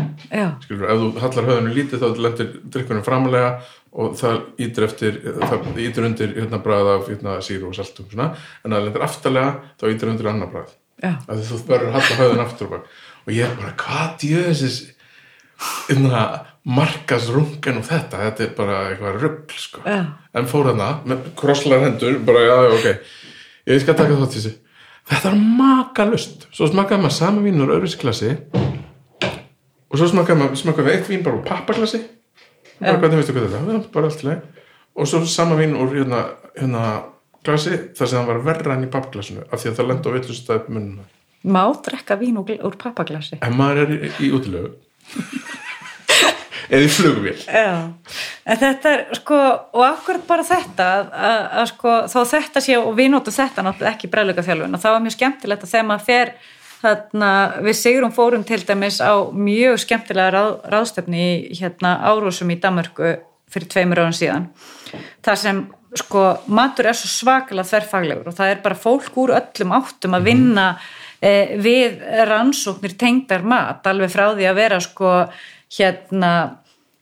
Skilur, ef þú hallar höfðinu lítið þá lendur drikkurinn framlega og það ítur það undir hérna bræð af hérna, síru og saltum svona, en það lendir aftalega þá ítur undir annar bræð þú verður að halla höfðun aftur og, og ég er bara, hvað djöðs þessi hérna, markas rungan og þetta, þetta er bara eitthvað röggl sko, já. en fór hana með krosslar hendur, bara já, ok. Ég skal taka þátt þessi þetta er makalust, svo smakaði maður saman vínur öðruðsklassi og svo smakaði maður, smakaði eitt vín bara úr pappaklassi bara hvernig veistu hvað þetta bara allt í leið og svo sama vín úr hérna, hérna glasi þar sem það var verra enn í pappglasinu af því að það lendi á villustæð munna Má drekka vín úr, pappaglasi? En maður er í, í útlögu eða í flugvél. En þetta er sko og akkurat bara þetta? Að, að, að sko þá þetta sé og við notum þetta náttúrulega ekki bregðleika þjálfun og það var mjög skemmtilegt að þegar maður fer þarna við Sigurum fórum til dæmis á mjög skemmtilega ráð, ráðstöfni í hérna árósum í Damörku fyrir tveimur árum síðan þar sem sko matur er svo svakalega þverfaglegur og það er bara fólk úr öllum áttum að mhm. vinna eh, við rannsóknir tengdar mat alveg frá því að vera sko hérna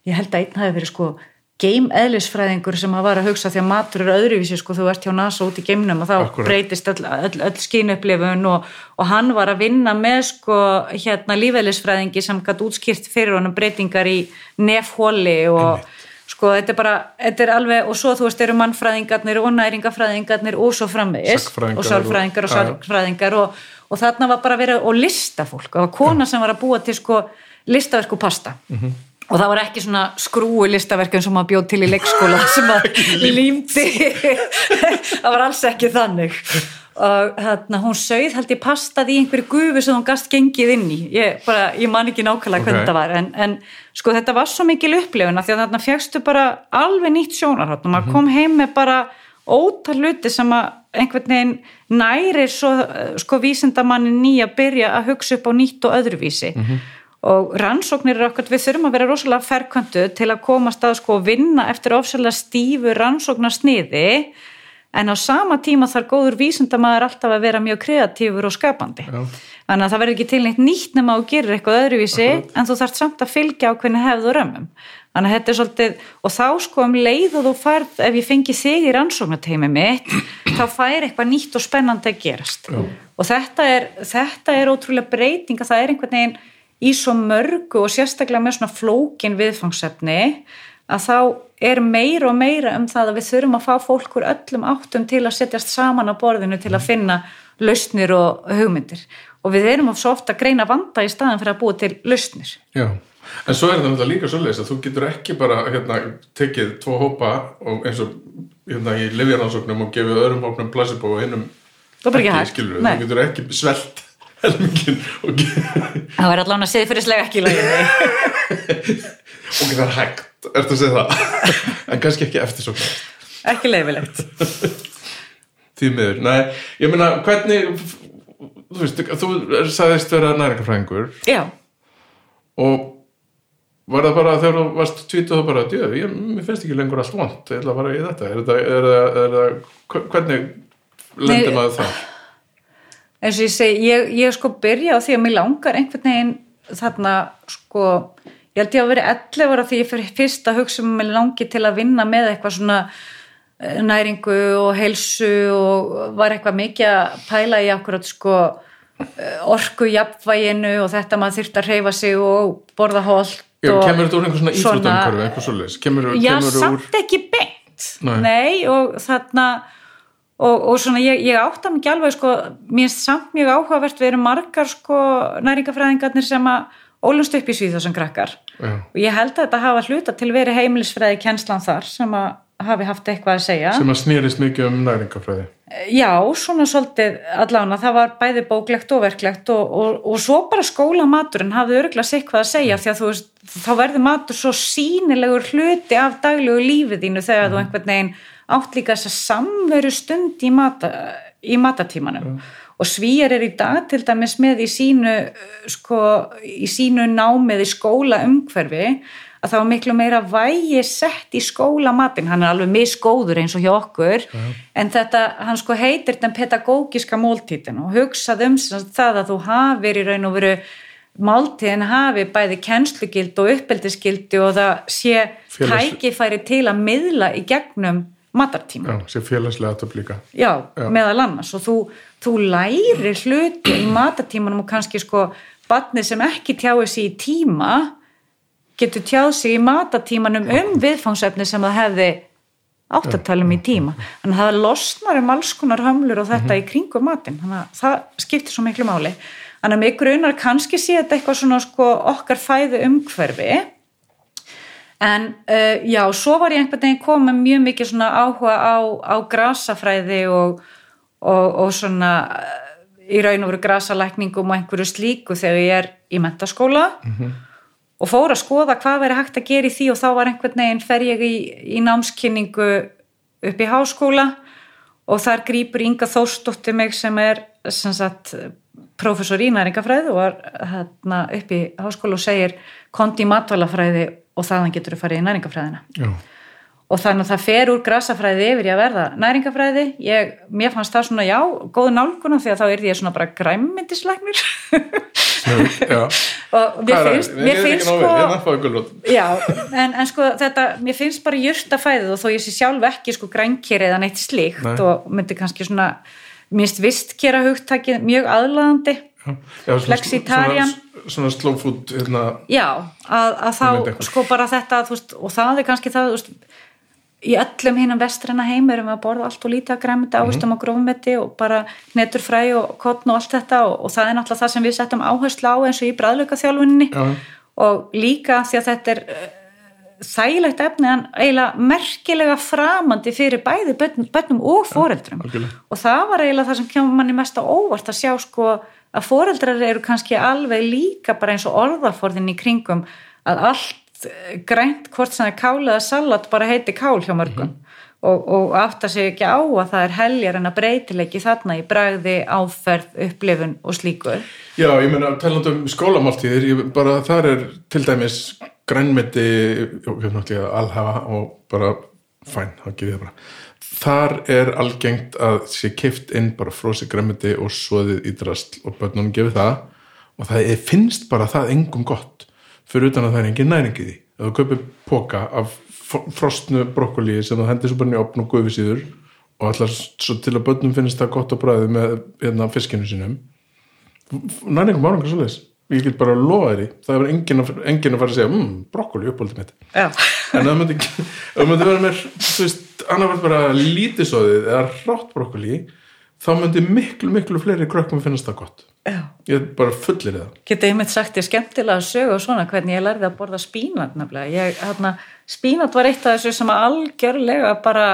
ég held að einn hafi verið sko geim-eðlisfræðingur sem að var að hugsa því að matur eru öðruvísi sko þú ert hjá NASA út í geimnum og þá Akkurat. breytist öll, öll, öll skínupplifun og, og hann var að vinna með sko hérna lífeðlisfræðingi sem gæti útskýrt fyrir honum breytingar í nefhóli og Einmitt. sko þetta er bara, þetta er alveg og svo þú veist eru mannfræðingarnir og næringafræðingarnir og svo framvegist og sálfræðingar og, sálfræðingar og, og þarna var bara verið og lista fólk og kona sem var að búa til sko listaverku pasta. Mm -hmm og það var ekki svona skrúi listaverk eins og maður bjóð til í leikskóla sem að límdi. Það var alls ekki þannig. Og hérna hún sögð held ég pastaði í einhverju gufi sem hún gast gengið inn í. Ég, bara, ég man ekki nákvæmlega okay. hvernig þetta var en, en sko þetta var svo mikil upplifun að því að þarna fjagstu bara alveg nýtt sjónarhátt og maður mhm. kom heim með bara ótal luti sem að einhvern veginn næri svo sko vísindamannin nýja byrja að hugsa upp á nýtt og öðruvísi. Mm -hmm og rannsóknir er okkur, við þurfum að vera rosalega ferkvöndu til að komast að sko vinna eftir ofsalega stífu rannsóknarsniði en á sama tíma þarf góður vísundamæður alltaf að vera mjög kreatífur og skapandi Já. þannig að það verður ekki til neitt nýtt nema að gera eitthvað öðruvísi Akkurat. en þú þarf samt að fylgja á hvernig hefðu römmum þannig að þetta er svolítið og þá sko um leið og þú færð ef ég fengi þig í rannsóknateimi mitt þá fær eitthvað nýtt og spennandi að gerast Já. og þetta er, þetta er ótrúlega breyting að það er einhvern veginn í svo mörgu og sérstaklega með svona flókin viðfangsefni að þá er meira og meira um það að við þurfum að fá fólk úr öllum áttum til að setjast saman á borðinu til að finna lausnir og hugmyndir. Og við erum svo ofta að greina vanda í staðan fyrir að búa til lausnir. Já, en svo er þetta líka svolítið að þú getur ekki bara hérna, tekið tvo hópa og eins og hérna, í livjarnansóknum og gefið öðrum hópnum placebo og hinnum ekki, skilur, þú getur ekki svelt helmingin það var allavega siðfyrirslega ekki í laginu ok, það er hægt, ertu að segja það? En kannski ekki eftir svo ekki leifilegt því miður, næ, ég meina hvernig þú veist, þú sagðist vera næringafræðingur já. Og var það bara þegar þú varst tvítið og bara, djöð, ég finnst ekki lengur allt vant, ég ætla að fara í þetta. Er það, hvernig lendir maður það eins og ég segi, ég, ég sko byrja á því að mér langar einhvern veginn þarna sko, ég held ég að vera 11 ára því ég fyrir fyrst að hugsa um að mér langi til að vinna með eitthvað svona eh, næringu og heilsu og var eitthvað mikið að pæla í akkurat sko eh, orku jafnvæginu og þetta maður þurft að reyfa sig og borða hólt Já, kemur þetta úr einhver svona íþróttamkörfi, eitthvað svolítið? Já, samt úr... ekki beint neitt Nei. og þarna og, og svona ég, ég átta mikið alveg sko, mér finnst samt mjög áhugavert við erum margar sko næringafræðingarnir sem að ólumst upp í svíð þessum krakkar. Já. og ég held að þetta hafa hluta til verið heimilisfræði kennslan þar sem að hafi haft eitthvað að segja. Sem að snýrist mikið um næringafræði Já, svona svolítið allána, það var bæði bóklegt og verklegt og, og, og svo bara skólamaturinn hafði örgulega sitt hvað að segja því að þú veist, þá verður matur svo sínilegur hluti af daglegu lífið þínu þegar þú einhvern veginn átt líka þess að samveru stund í, mata, í matatímanum. Og svíjar er í dag til dæmis með í sínu sko, í sínu námið í skóla umhverfi að það var miklu meira vægi sett í skólamatin, hann er alveg misgóður eins og hjá okkur, en þetta hann sko heitir den pedagógiska máltítin og hugsað um það að þú hafir í raun og veru máltíðin hafi bæði kennslugild og uppeldisgildi og það sé Félags- tækifæri til að miðla í gegnum matartíma. Já, sem félagslega aðtöp líka. Já, Já. meðal annars. Og þú, þú lærir hluti í matatímanum og kannski sko barnið sem ekki tjáir sig í tíma getur tjáð sig í matatímanum um viðfangsefni sem það hefði áttatalum í tíma. Þannig að það losnar um alls konar hamlur og þetta í kringum matin þannig að það skiptir svo miklu máli. Þannig að mig grunar kannski sé þetta eitthvað svona sko okkar fæðu umhverfi En uh, já, svo var ég einhvern veginn komið mjög mikið svona áhuga á, á grasafræði og, og, og svona uh, í raun og veru grasalækningum og einhverju slíku þegar ég er í mentaskóla og fór að skoða hvað veri hægt að gera í því og þá var einhvern veginn fer ég í, í námskynningu upp í háskóla og þar grýpur Inga Þórsdóttir mig sem er sem sagt professor í næringafræði og var hérna, upp í háskóla og segir kondi í matvælafræði og þaðan getur þú farið í næringafræðina Já, og þannig að það fer úr grasafræði yfir í að verða næringafræði ég, mér fannst það svona já, góð nálgunum því að þá er ég svona bara græmmyndislegnir og mér finnst, mér finnst sko Ég já, en, en sko þetta mér finnst bara jurtafæðið og þó ég sé sjálf ekki sko grænkir eða neitt slíkt Nei. og myndi kannski svona minnst vist gera hugtakið mjög svona- Flexitarian. Svona, svona slow food hérna, Já, að, að þá sko bara þetta veist, og það er kannski það veist, í öllum hinnum vestræna heim erum við að borða allt og lítið að græmita Mhm. og grófumeti og bara netur fræ og kottn og allt þetta og, og það er náttúrulega það sem við settum áherslu á eins og í bræðlaukaþjálfuninni Já. og líka því að þetta er þægilegt efni en eiginlega merkilega framandi fyrir bæði börn, börnum og foreldrum. algjörlega. og það var eiginlega það sem kemur manni mest á óvart að sjá sko að foreldrar eru kannski alveg líka bara eins og orðaforðin í kringum að allt eh, grænt hvort sem það er kál eða salat bara heiti kál hjá mörgum. Og, og átta sig ekki á að það er heljar en að breytileiki þarna í bragði, áferð, upplifun og slíku. Já, ég meina, talandi um skólamáltíðir, ég, bara þar er til dæmis grænmeti, alhafa og bara, fæn, það gerir það bara. Þar er algengt að sé keift inn bara frósi grænmeti og svoðið í drast og börnunum gefið það og það er, finnst bara það engum gott fyrir utan að það er engin næring í því. Ef þú kaupir póka af fr- frosnu brokkoli sem þú hendir svo bara í opn og gufi síður og allar svo til að börnum finnst það gott á bræði með hérna, fiskinu sínum næningum árangar svo leis ég get bara að lofa þér í það er enginn að, enginn að fara að segja mmm, brokkoli uppáldið mitt. En það myndi, myndi vera með þú veist, annarvært bara lítisóðið eða rátt brokkoli þá myndi miklu, miklu fleiri krökkum finnast það gott. Já. Ég bara fullir það. Getið einmitt sagt ég skemmtilega að sögu og svona hvernig ég lærði að borða spínat nefnilega. Ég, hérna, spínat var eitt af þessu sem algjörlega bara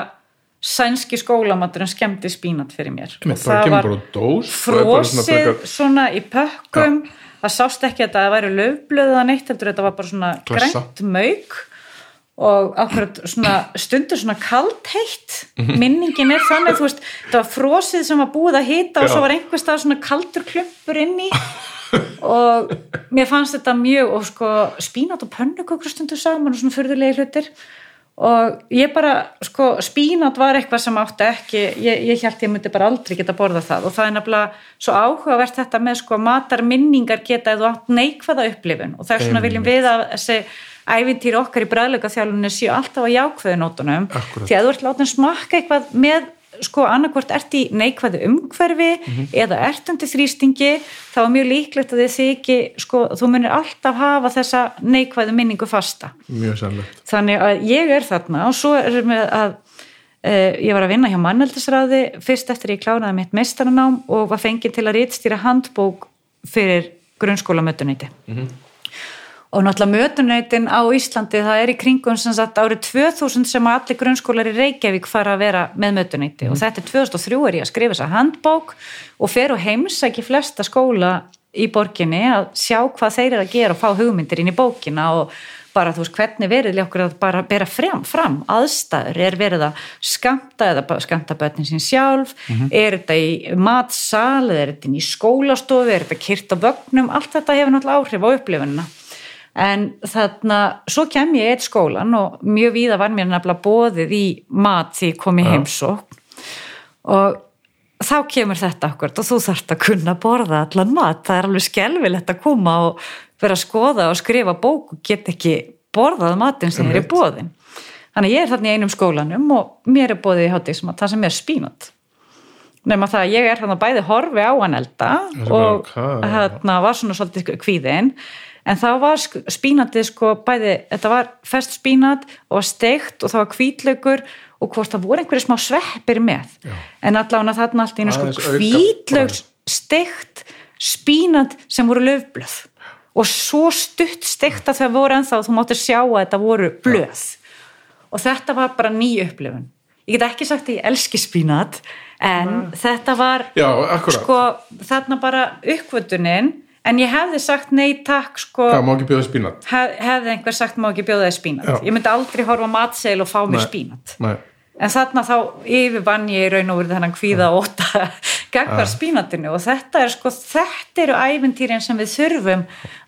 sænski skólamaturinn skemmti spínat fyrir mér. Bara það var bara dós og er bara svona frosið svona í pökkum. Það sást ekki að það væri löfblöða neitt, heldur þetta var bara svona Klassa. grænt mauk og akkurat svona stundur svona kaldheitt minningin er þannig, þú veist það var frosið sem var búið að hita og svo var einhvers stað svona kaldur klumpur inn í. Og mér fannst þetta mjög og sko spínat og pönnukökur stundur saman og svona fyrðulegi hlutir og ég bara, sko, spínat var eitthvað sem átti ekki, ég, ég held ég myndi bara aldrei geta borða það. Og það er nefnilega svo áhugavert þetta með sko matar minningar geta eða átt neikvæða upplifun. Og þess vegna viljum við að þessi ævintýri okkar í bræðleika þjálfunni séu alltaf að jákvæðu nótunum. Akkúrat. því að þú ert látin smakka eitthvað með sko annarkvort ert í neikvæðu umhverfi eða ert undir þrýstingi þá er mjög líklegt að þið þykji sko, þú munir alltaf hafa þessa neikvæðu minningu fasta. Mjög sannlegt. Þannig að ég er þarna og svo er með að Uh, ég var að vinna hjá manneldisráði fyrst eftir ég kláraði mitt meistaranám og var fengið til að rítstýra handbók fyrir grunnskóla mötunæti og náttúrulega mötunætin á Íslandi það er í kringum sem sagt árið 2000 sem allir grunnskólar í Reykjavík fara að vera með mötunæti og þetta er 2003 er ég að skrifa þessa handbók og fer og heimsæki flesta skóla í borginni að sjá hvað þeir eru að gera og fá hugmyndir inn í bókina og bara þú veist hvernig verið okkur að bara bera fram, fram aðstæður, er verið að skamta eða skamta börnin sín sjálf? Er þetta í matsal er þetta í skólastofu, er þetta kyrt á vögnum, allt þetta hefur náttúrulega áhrif á upplifunina en þarna, svo kem ég eitt skólan og mjög víða var mér nefnilega bóðið í mat því ég kom í heimsókn. Og þá kemur þetta akkurat og þú þarft að kunna borða allan mat, það er alveg skelvilegt að koma og vera að skoða og skrifa bók og get ekki borðað matinn sem er í bóðin þannig að ég er þarna í einum skólanum og mér er bóðið í hátísmat það sem er spínat. Nema það að ég er þarna bæði horfi á hann elda og hérna var svona svolítið kvíðin en það var spínatið sko bæði, þetta var fest spínat og steikt og það var hvítlaugur og hvort það voru einhverju smá sveppir með. Já. en allavega þarna allt einu sko bragð. steikt spínat sem voru löfblöð og svo stutt steikt að það voru ennþá þú máttir sjá að þetta voru blöð. Og þetta var bara ný upplifun. Ég get ekki sagt að ég elski spínat en þetta var Já, sko þarna bara uppvötunin en ég hefði sagt nei takk sko. Já, má ekki bjóða spínat. hef, hefði einhver sagt má ekki bjóða spínat? Já. ég myndi aldrei horfa á matseil og fá mér Nei. spínat. Nei. en þarna þá yfirvann ég í raun og verið þennan kvíða og óta gagvar spínatinu. Og þetta er sko þetta eru ævintýrin sem við þurfum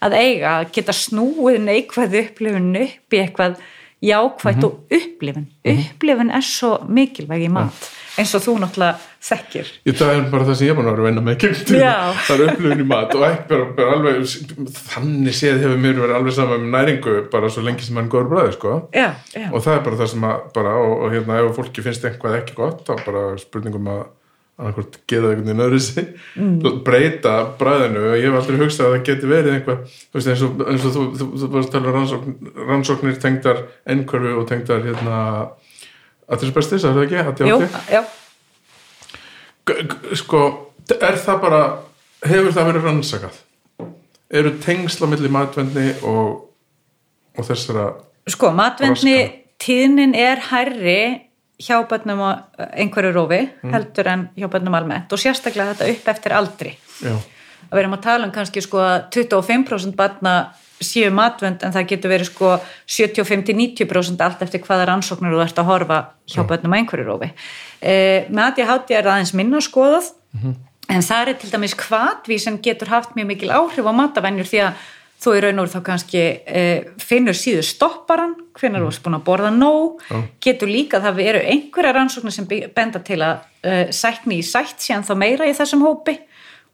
að eiga, að geta snúið neikvæð upplifun upp í eitthvað jákvætt og upplifun. Upplifun er svo mikilvæg í mat eins og þú náttúrulega þekkir Ég, það er bara það sem ég er búin að vinna með. Já. Það er upplifun í mat og ekki bara, bara alveg, þannig séð hefur mér verið alveg saman með næringu bara svo lengi sem hann góður bræði, sko. já, já, Og það er bara það sem að, bara, og, og hérna, ef fólki finnst eitthvað ekki gott, þá bara spurningum að annarkvort geða einhvern veginn öðru sig, mm. breyta bræðinu og ég hef aldrei hugsað að það geti verið einhvað, þú veist, eins og, eins og þú, varst að tala um rannsókn, rannsóknir tengdar ennkörfu og tengdar, hérna, að þessu bestis, er það ekki? Að jú, já. Sko, er það bara hefur það verið rannsakað? Eru tengsla milli matvendni og, og þessara Sko, matvendni tíðnin er hærri hjá bönnum á einhverju rófi heldur en hjá bönnum almennt og sérstaklega þetta upp eftir aldri. já, Að við erum að tala um kannski sko að 25% barna séu matvend en það getur verið sko 75-90% allt eftir hvaða rannsóknir þú ert að horfa hjá bönnum á einhverju rófi. E, með ADHD er það aðeins minna skoðað en það er til dæmis hvatví sem getur haft mjög mikil áhrif á matavenjur því að þú í raun og veru þá kannski e, finnur síður stopparan hvenær þú erst búin að borða nóg Já. getur líka það eru einhverja rannsóknir sem benda til að e, sækni í sætt síðan þá meira í þessum hópi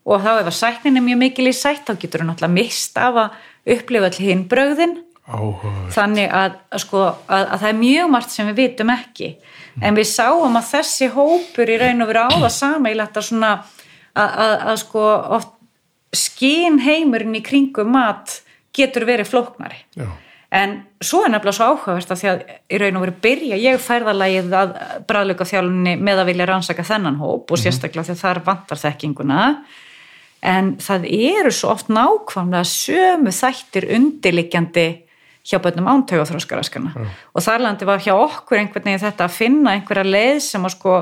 og þá ef að sæknin er mjög mikil í sætt þá getur þú náttúrulega mist af að upplifa allir hinn brögðin. Áhuga þannig að, að, sko, að, að það er mjög margt sem við vitum ekki. En við sáum að þessi hópur í raun og veru á það sameilegt að svona að, að, að sko oft skín heimurinn í kringum mat getur verið flóknari. Já, en svo er nefnilega svo áhugavert að því að í raun og veru byrja ég færðalagið að bræðleika þjálfunni með að vilja rannsaka þennan hóp og sérstaklega því að þar vantar þekkinguna en það eru svo oft nákvæmlega sömu þættir undirliggjandi hjá bönnum ántögu og þróskaraskana og þarlandi var hjá okkur einhvern veginn þetta að finna einhverja leið sem að sko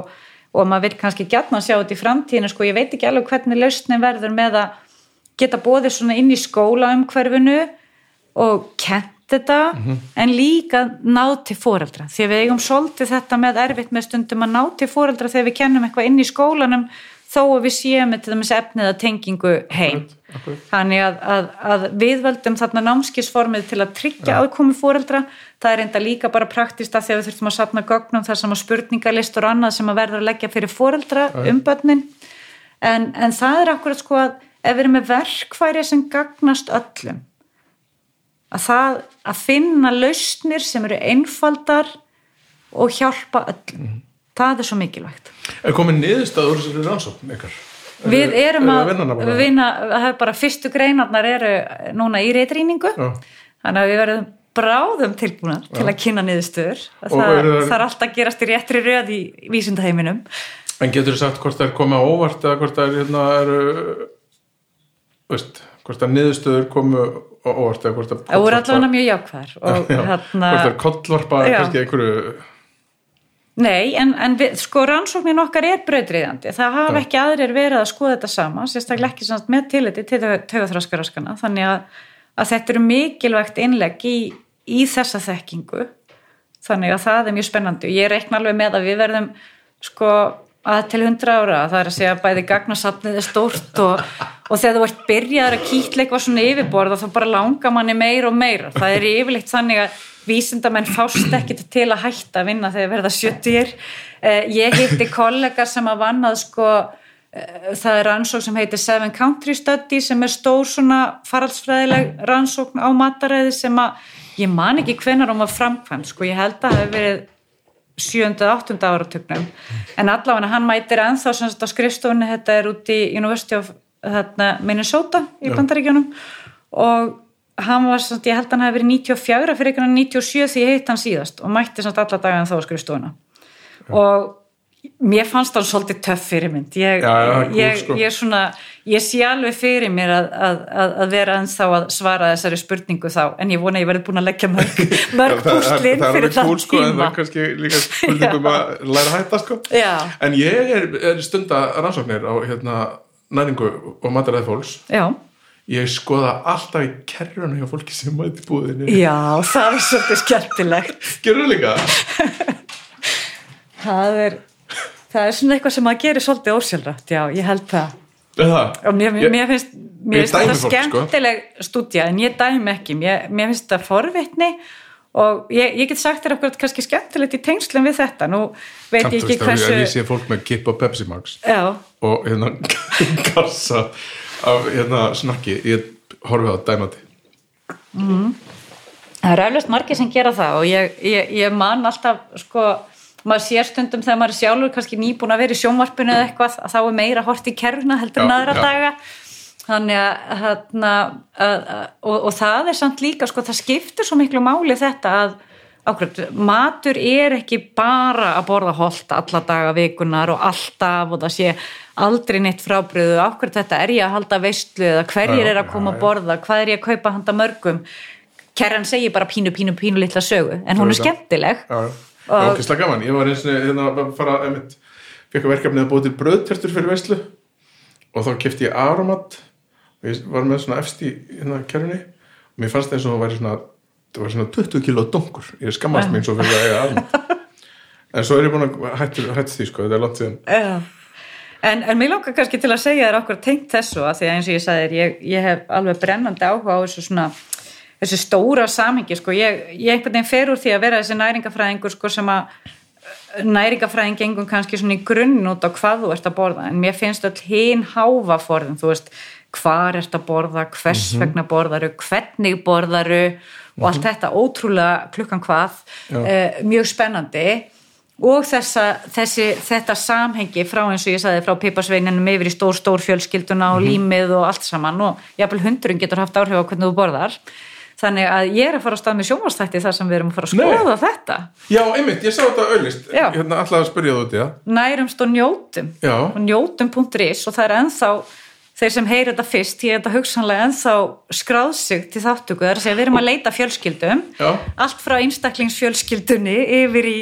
og maður vil kannski gætna að sjá þetta í framtíðinu sko ég veit ekki alveg hvernig lausnin verður með að geta bóðið svona inn í skóla umhverfinu og kent þetta en líka náð til foreldra. Því við eigum svolítið þetta með erfitt með stundum að ná til foreldra þegar við kennum eitthvað inn í skólanum þó að við séum með til dæmis efnið að tengingu heim. Akkurat. þannig að, að, að við völdum þarna námskisformið til að tryggja aðkomi foreldra. Það er enda líka bara praktist að því að við þurfum að sapna gögnum þar sem að spurningalistur og annað sem að verður að leggja fyrir foreldra um börnin. En, en það er akkurat sko að ef við erum með verkfæri sem gagnast öllum að það að finna lausnir sem eru einfaldar og hjálpa öllum það er svo mikilvægt. Er komin niðurstað úr þessari rannsókn ykkar? Við erum að bara? vinna, það er bara fyrstu greinarnar eru núna í reytrýningu Já. þannig að við verðum bráðum tilbúna til að kynna niðurstöður. Það, eru þær- það er alltaf að gerast í réttri röð í vísindaheiminum. En getur þú sagt hvort það er komið á óvart eða hvort það er hérna eru veist, hvort það niðurstöður komu á óvart eða hvort það það voru allavega mjög jákvæðar og Já, hérna hvort það er kollvarpa Já. kannski einhverju Nei, en, en við, sko rannsóknin okkar er brautriðandi. Það hafa ekki aðrir verið að skoða þetta sama, sérstaklega ekki samt með tilliti til taugaþraskaraskana. Þannig að, að þetta eru mikilvægt innlegg í, í þessa þekkingu. Þannig að það er mjög spennandi. Ég reikna alveg með að við verðum sko að til hundra ára. Það er að segja að bæði gagnasafnið er stórt og, og þegar þú ert byrjaður að kýtla eitthvað svona yfirborða þá bara langar manni meir og meira. Það er yfirleitt þannig að vísindamenn fást ekkit til að hætta að vinna þegar verða 70 eh, ég hitti kollega sem að vannað sko eh, það er rannsókn sem heitir Seven Country Study sem er stór svona faraldsfræðileg rannsókn á mataræði sem að ég man ekki hvenar hún var framkvæmt sko ég held að það hefur verið 7. og 8. áratögnum en allavega hann mætir ennþá sem sagt á skrifstofunni þetta er út í University of þarna, Minnesota í. Bandaríkjónum og hann var svona, ég held að hann hefði verið 94 fyrir einhvern veginn 97 því ég heitt hann síðast og mætti svona alla dagan þá á skrifstofuna og mér fannst hann svolítið töff fyrir mynd ég, Já, já, það cool, ég, sko. ég, svona, ég sé alveg fyrir mér að, að, að, að vera ennþá að svara þessari spurningu þá en ég vona að ég verði búin að leggja mörg, mörg það, það, það er fyrir alveg þann cool sko en það tíma. er kannski líka spurningum að læra hætta sko. Já. en ég er, er stunda rannsóknir á hérna næringu og mataræði fólks. Já. ég skoða alltaf í kerruna hjá fólki sem mæti búðinni. Já, það er svolítið skemmtilegt. Gerur líka? Það er, það er svona eitthvað sem að gera svolítið ósjálfrætt, já, ég held það. Og mér, Ég- mér finnst, mér finnst þetta sko. skemmtileg stúdja en ég dæmi ekki, mér, mér finnst þetta forvitni og ég, ég get sagt þér okkur kannski skemmtilegt í tengslum við þetta. Nú veit samt ég ekki að ég hversu sé fólk með kipp og Pepsi Max já, og hérna kassa af hérna snakki. Ég horfi á dæmati. Það er eflaust margir sem gera það og ég, ég, ég man alltaf sko, maður sér stundum þegar maður er sjálfur kannski nýbúin að vera í sjónvarpinu eða eitthvað að þá er meira hort í kerfuna heldur en Já, aðra já. daga. Þannig að, hérna, að, að og, og það er samt líka sko, það skiptir svo miklu máli þetta að ákveð, matur er ekki bara að borða holt alla daga vikunar og alltaf og það sé aldrei neitt frábriðu, ákveð þetta er ég að halda veistlu eða hverjir Já, er að já, koma að já. borða, hvað er ég að kaupa handa mörgum? Kerran segir bara pínu, pínu, pínu litla sögu en hún er skemmtileg. Já, það var okkislega gaman. Ég var eins og hérna að fara fekk að verkefni að búið til bröðtertur fyrir veislu. Og þá kefti ég aromat. Og ég var með svona efst í hérna kerfni og mér fannst eins og það væri svona það var svona 20 kilo dungur ég skammast mín svo fyrir að eiga aromat. En svo er ég búin að hættu, hættu því sko, þetta er langt síðan. Já. En, en mér langar kannski til að segja þér okkur tengt þessu að því að eins og ég sagði þér, ég, ég hef alveg brennandi áhuga á þessu svona þessu stóra samhengi, sko, ég, ég einhvern veginn fer úr því að vera þessi næringafræðingur sko sem að næringafræðing gengum kannski svona í grunn út á hvað þú ert að borða, en mér finnst öll hinn háfaforðin, þú veist hvar ert að borða, hvers vegna borðaru hvernig borðaru og allt þetta ótrúlega klukkan hvað uh, mjög spennandi. Og þessa, þessi, þetta samhengi frá eins og ég sagði frá piparsveininum yfir í stór stór fjölskylduna og límið og allt saman. Og jafnvel hundurinn getur haft áhrif á hvernig þú borðar þannig að ég er að fara á stað með sjónvastætti þar sem við erum að fara að Nei. skoða þetta já, einmitt, ég sá þetta auðlist Já. hérna alltaf að spyrja það út í það nærumst og njótum Já. og njótum.is og það er ennþá þeir sem heyri þetta fyrst, ég er þetta hugsanlega ennþá skráð sig til þáttöku að segja við erum að leita fjölskyldum Já. allt frá einstaklingsfjölskyldunni yfir í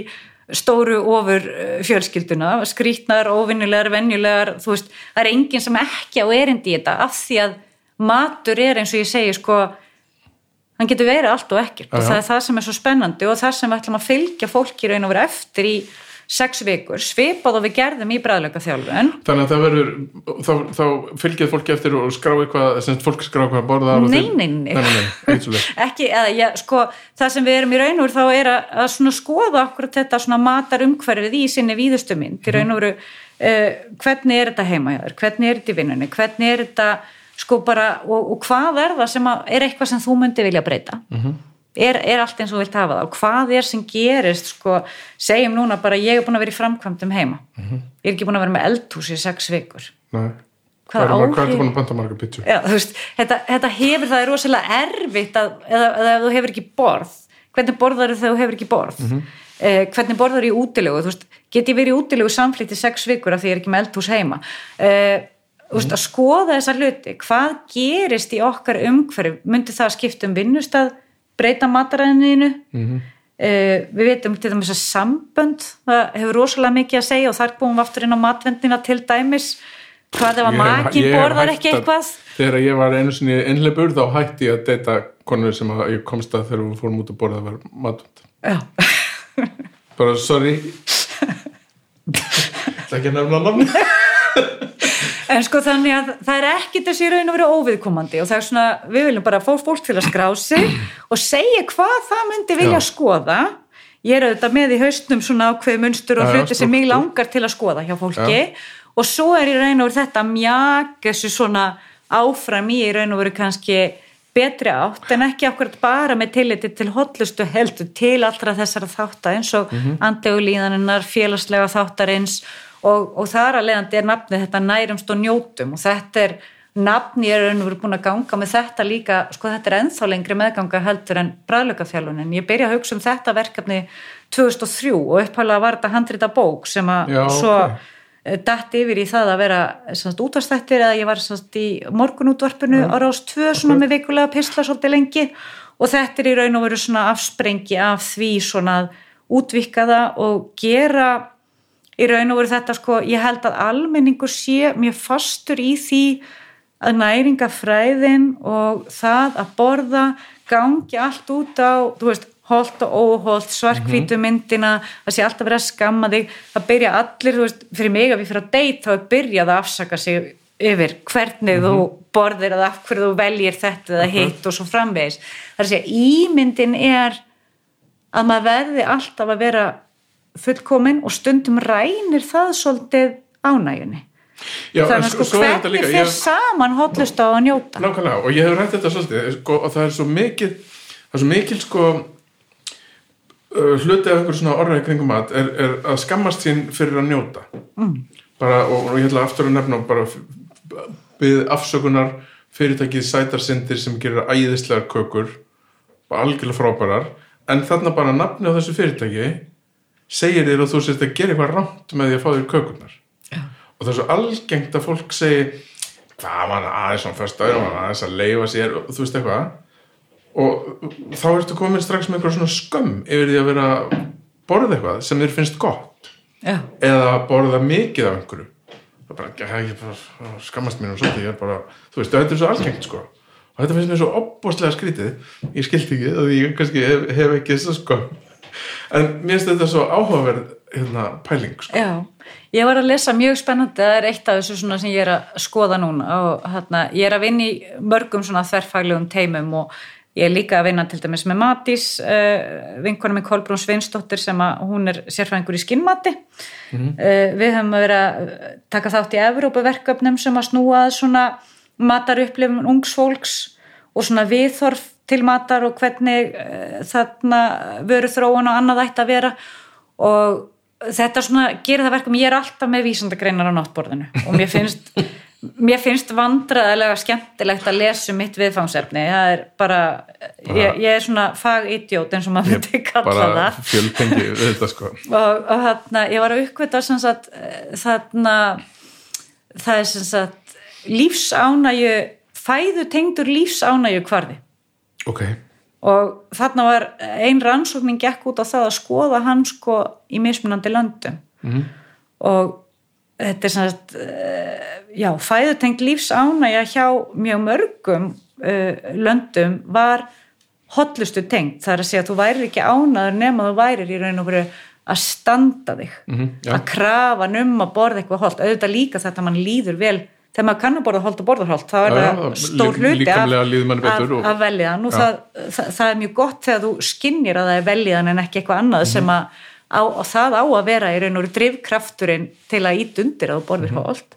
stóru ofur eh, fjölskylduna, skrítnar, óvinnilegar, venjulegar, þú veist, það er enginn sem ekki á erindi í þetta af því að matur er eins og ég segi sko, hann getur verið allt og ekkert. Já, og það er það sem er svo spennandi og það sem við ætlum að fylgja fólki í raun og vera eftir í sex vikur, svipað og við gerðum í bræðleika þjálfun þannig að það verður þá, þá fylgið fólki eftir og skrá eitthvað sem fólk skrá eitthvað að borða Nei, nei, nei. nei, nei, ekki, eða já, sko það sem við erum í raun og þá er að, að skoða okkur þetta svona matar umhverfið í sinni víðustu mynd, í raun og veru uh, hvernig er þetta heima hjá þér, hvernig er þetta í vinnunni, hvernig er þetta sko bara, og, og hvað er það sem að, er eitthvað sem þú myndi vilja breyta? Er, er allt eins og vilt hafa það? Og hvað er sem gerist sko, segjum núna bara ég er búin að vera í framkvæmdum heima. Ég er ekki búin að vera með eldhús í sex vikur. Nei. Hvað er hvað áhrif- er búin að banta marga veist, þetta, þetta hefur það er rosalega erfitt að, eða, eða ef þú hefur ekki borð. Hvernig borðar þegar þú hefur ekki borð? Mhm. eh, hvernig borðar í útilegu? Get ég verið í útilegu samflýtt í sex vikur af því ég er ekki með eldhús heima? Eh, veist, að skoða þessa hluti hvað gerist í okkar umhverf myndi það að skipta um vinnustad breyta mataræðinu mm við veitum til dæmis að sambönd það hefur rosalega mikið að segja og þar búum við aftur inn á matvendina til dæmis hvað ef að makin borðar ekki að- eitthvað Þegar ég var einu sinni einhleipur þá hætti ég að deyta konur sem að ég komst að þegar við fórum út að borða að vera matvönd. Já. Bara sorry. Það ekki að nefna namni. En sko þannig að það er ekki þessi raun að vera óviðkomandi og það er svona, við viljum bara fá fólk til að skrá sig og segja hvað það myndi vilja Já. skoða. Ég er auðvitað með í haustnum svona ákveði munstur og Já, já, hluti sem struktur. langar til að skoða hjá fólki og svo er í raun og veru þetta mjag þessu svona áfram í í raun og veru kannski betri átt en ekki akkurat bara með tilliti til hotlustu heldur til allra þessara þáttar eins og mm. -hmm. andegulíðaninnar, félagslega þáttarins og, og þar að leiðandi er nafnið þetta nærumst og njótum og þetta er nafn, ég er verið búin að ganga með þetta líka, sko þetta er ennþá lengri meðganga heldur en bræðlökafjálfunin ég byrja að hugsa um þetta verkefni 2003 og upphæðlega var þetta handrita bók sem að Já, svo ok. okay. datt yfir í það að vera útvarstættir eða ég var sagt, í morgunútvarpinu á rás 2 svona með vikulega pisla svolítið lengi og þetta er í raun og veru svona afsprengi af því svona að útvika það og gera í raun og veru þetta sko, ég held að almenningur sé mjög fastur í því að næringafræðin og það að borða gangi allt út á, þú veist, holt og óholt, svarkvítu myndina, það sé alltaf verið að skamma þig, það byrja allir, þú veist, fyrir mig að við fyrir að deyta þá er byrjað að afsaka sig yfir hvernig þú borðir eða af hverju þú veljir þetta eða hitt og svo framvegis. Það er að ímyndin er að maður verði alltaf að vera fullkomin og stundum rænir það svolítið ánægjunni. Já, Þannig að sko þetta hvernig ég- saman hotlusta á að njóta? Nákvæmlega, og ég hef rætt þetta svolítið sko, og það er svo mikil það er svo mikil sko uh, hluti af einhver svona orðið kringum mat er, er að skammast sín fyrir að njóta mm. bara, og, og ég ætla aftur að nefna bara við afsökunar fyrirtækið sætarsindir sem gerir æðislegar kökur algjörlega frábærar en þarna bara nafni á þessu fyrirtæki segir þér að þú sést að gera eitthvað rámt með því að fá þér kökurnar. Já. og það er svo algengt að fólk segi hvað mann aðeins svona fyrst aðeins mann aðeins að leifa sér og þú veist eitthvað. Og þá ertu komin strax með einhver svona skömm yfir því að vera að borða eitthvað sem þér finnst gott. Já. eða borða mikið af einhverju. Það er bara, ég, ég bara skammast mér og svolítið, ég er bara, þú veist, þetta er svo algengt sko. Og þetta finnst mér svo opbóðslega skrítið. Ég skildi ekki, að ég kannski hef, hef ekki þess að sko en mér finnst þetta svo áhugaverð hérna, pæling sko. Já, ég var að lesa mjög spennandi, það er eitt af þessu sem ég er að skoða núna og hérna, ég er að vinna í mörgum svona þverfaglegum teimum og ég er líka að vinna til dæmis með Matís, uh, vinkonum með Kolbrún Sveinsdóttir sem að hún er sérfræðingur í skinnmati. uh, við höfum að vera taka þátt í Evrópaverkefnum sem að snúa að svona matarupplifum ungs fólks og svona viðþorf til matar og hvernig uh, þarna vöru þróun og annað ætti að vera. Og þetta svona gerir það verkum, ég er alltaf með vísandagreinar á náttborðinu. Og mér finnst mér finnst vandræðilega skemmtilegt að lesa um mitt viðfangsefni. Það er bara, ég, ég er svona fagidjót eins og maður myndi kalla bara það. fjölpengi við þetta sko. Og, og þarna, ég var að uppkvita sem sagt, eh, þarna það er sem sagt lífsánægju fæðu tengdur lífsánægju kvarði ok, og þarna var ein rannsóknin gekk út á það að skoða hann sko í mismunandi löndum. Mhm. og þetta er sagt eh, já, fæðutengt lífsánægja hjá mjög mörgum uh, löndum var hotlustu tengt, það er að segja að þú værir ekki ánæður nema þú værir í raun og veru að standa þig. Mhm, já. að krafa um að borða eitthvað holt auðvitað líka þetta mann líður vel þegar maður kann að borða holt og borða holt þá er það það- stór hluti af, og- af veljiðan og það, það, það er mjög gott þegar þú skinnir að það er veljiðan en ekki eitthvað annað sem að á, það á að vera í raun og veru drifkrafturinn til að ít undir að þú borðir Mhm. holt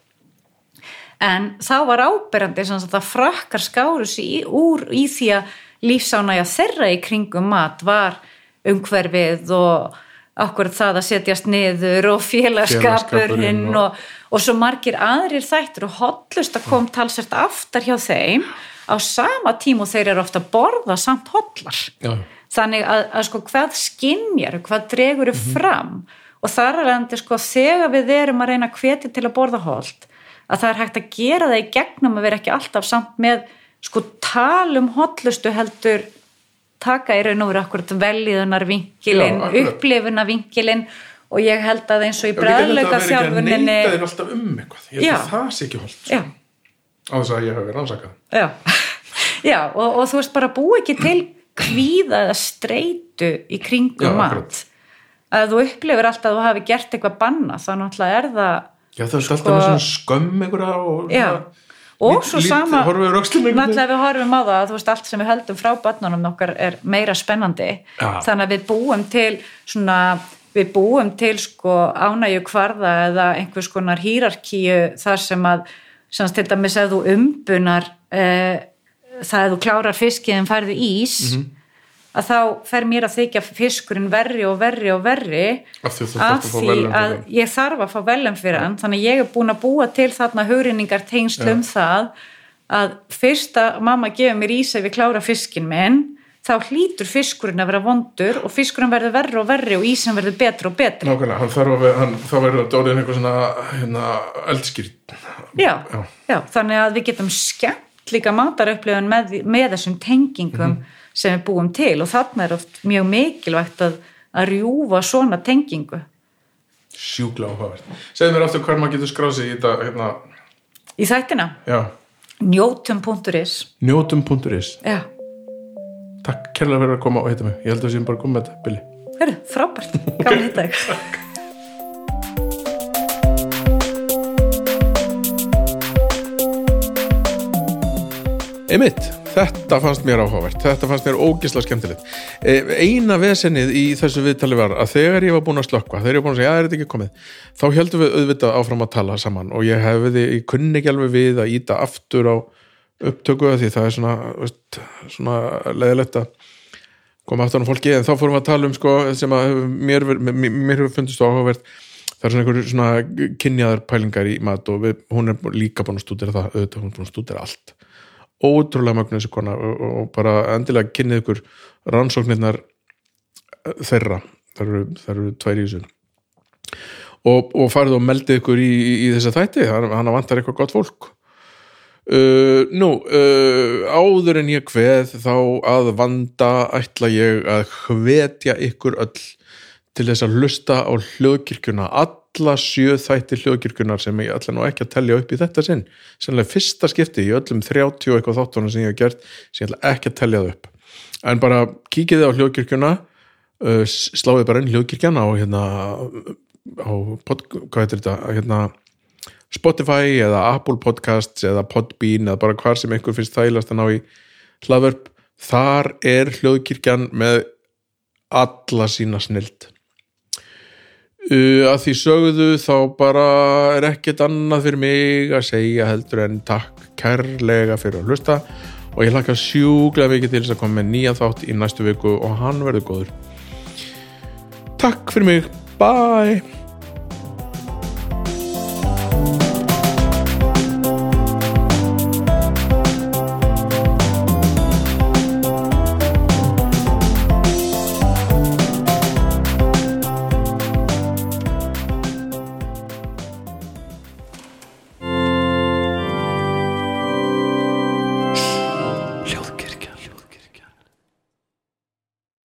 en þá var áberandi sem sagt að frakkar skáru sig í, úr í því að lífsánægja þeirra í kringum mat var umhverfið og okkur það að setjast niður og félagskapurinn og, og svo margir aðrir þættir og hotlust að kom talsert aftar hjá þeim á sama tíma og þeir eru ofta að borða samt hotlar já, þannig að, að sko hvað skinjar hvað dregur Mhm. fram? Og þar er alveg sko þegar við erum að reyna að hvetja til að borða holt að það er hægt að gera það í gegnum að vera ekki alltaf samt með sko talum hotlustu heldur taka í raun og veru akkurat veljiðunar vinkilinn, Já, akkurat. upplifuna vinkilinn og ég held að eins og í Já, við getum þetta að bræðleika vera ekki að neita þér alltaf um eitthvað. Ég held að það sé ekki holdt á þess að ég hef verið rannsakað já, já og, og þú veist bara búi ekki til kvíða eða streitu í kringum Já, mat. akkurat. að þú upplifir alltaf að þú hafi gert eitthvað banna þá náttúrulega er það Já, það er alltaf með svona skömm einhverja og Sko- Já. Og svo sama náttúrulega við horfum á það að þú veist allt sem við höldum frá börnunum okkar er meira spennandi Já. þannig að við búum til svona við búum til sko ánægju kvarða eða einhvers konar hýrarkíu þar sem að sem til dæmis ef þú umbunar uh, það ef þú klárar fiskið en færðu ís Mhm. Að þá fer mér að þykja fiskurinn verri og verri og verri Af því að því að ég þarf að fá velum fyrir hann. Þannig ég er búin að búa til þarna hugrinningar tengsl um það að fyrst að mamma gefur mér ís ef ég klára fiskin minn þá hlýtur fiskurinn að vera vondur og fiskurinn verður verri og verri og ísin verður betri og betri Nákvæmlega, hann þarf að vera, hann, þá verður þetta orðin eitthvað svona hérna, eldskýrt já, Já. já, þannig að við getum skemmt líka matarupplifun með, með þessum tengingum Mhm. Sem við búum til og þarna er oft mjög mikilvægt að, að rjúfa svona tengingu. Sjúkla áhugavert. Segðu mér aftur hver maður getur skráð sig í þetta, hérna, í þættina, já, njótum.is njótum.is. já, Takk kærlega fyrir að koma og heita mig. Ég held að við séum bara komið með þetta, Billy. Hörru, frábært, gaman að hitta þig. Einmitt, þetta fannst mér áhugavert, þetta fannst mér ógisla skemmtilegt. E, eina vesennið í þessu viðtali var að þegar ég var búin að slökkva, þegar ég var búin að segja, er þetta ekki komið, þá heldum við auðvitað áfram að tala saman og ég hefði, ég kunni ekki alveg við að íta aftur á upptöku af því það er svona, veist, svona leðilegt að koma aftur á fólki, en þá fórum við að tala um sko, sem að mér, mér, mér hefur fundist áhugavert, það er svona einhverju svona kynjaðar pælingar í mat og við, hún er líka búin að stúdera það, auðvitað hún er búin að stúdera allt ótrúlega mögnu þessi kona og, og bara endilega kynnið ykkur rannsóknirnar þeirra. Það eru, eru tvær í þessu. Og, og farið og meldið ykkur í, í, í þessa þætti. Hann vantar eitthvað gott fólk. Uh, nú uh, áður en ég hveð þá að vanda ætla ég að hvetja ykkur öll til þess að hlusta á hljóðkirkjuna alla sjö þætti hljóðkirkjunar sem ég ætla nú ekki að tellja upp í þetta sinn. Sannlega fyrsta skipti í öllum 30 og eitthvað þáttunum sem ég hef gert sem ég ætla ekki að tellja það upp. En bara kíkið þið á hljóðkirkjuna uh, sláðið bara inn hljóðkirkjana á hérna á pod, hvað heitir þetta hérna Spotify eða Apple Podcasts eða Podbean eða bara hvar sem einhver finnst þælast að ná í hlaðvörp þar er hljóðkirkjan með alla sína snild Uh, að því sögðu þá bara er ekkert annað fyrir mig að segja heldur en takk kærlega fyrir að hlusta. Og ég hlakka sjúklega mikið til þess að koma með nýja þátt í næstu viku og hann verður góður. Takk fyrir mig, bye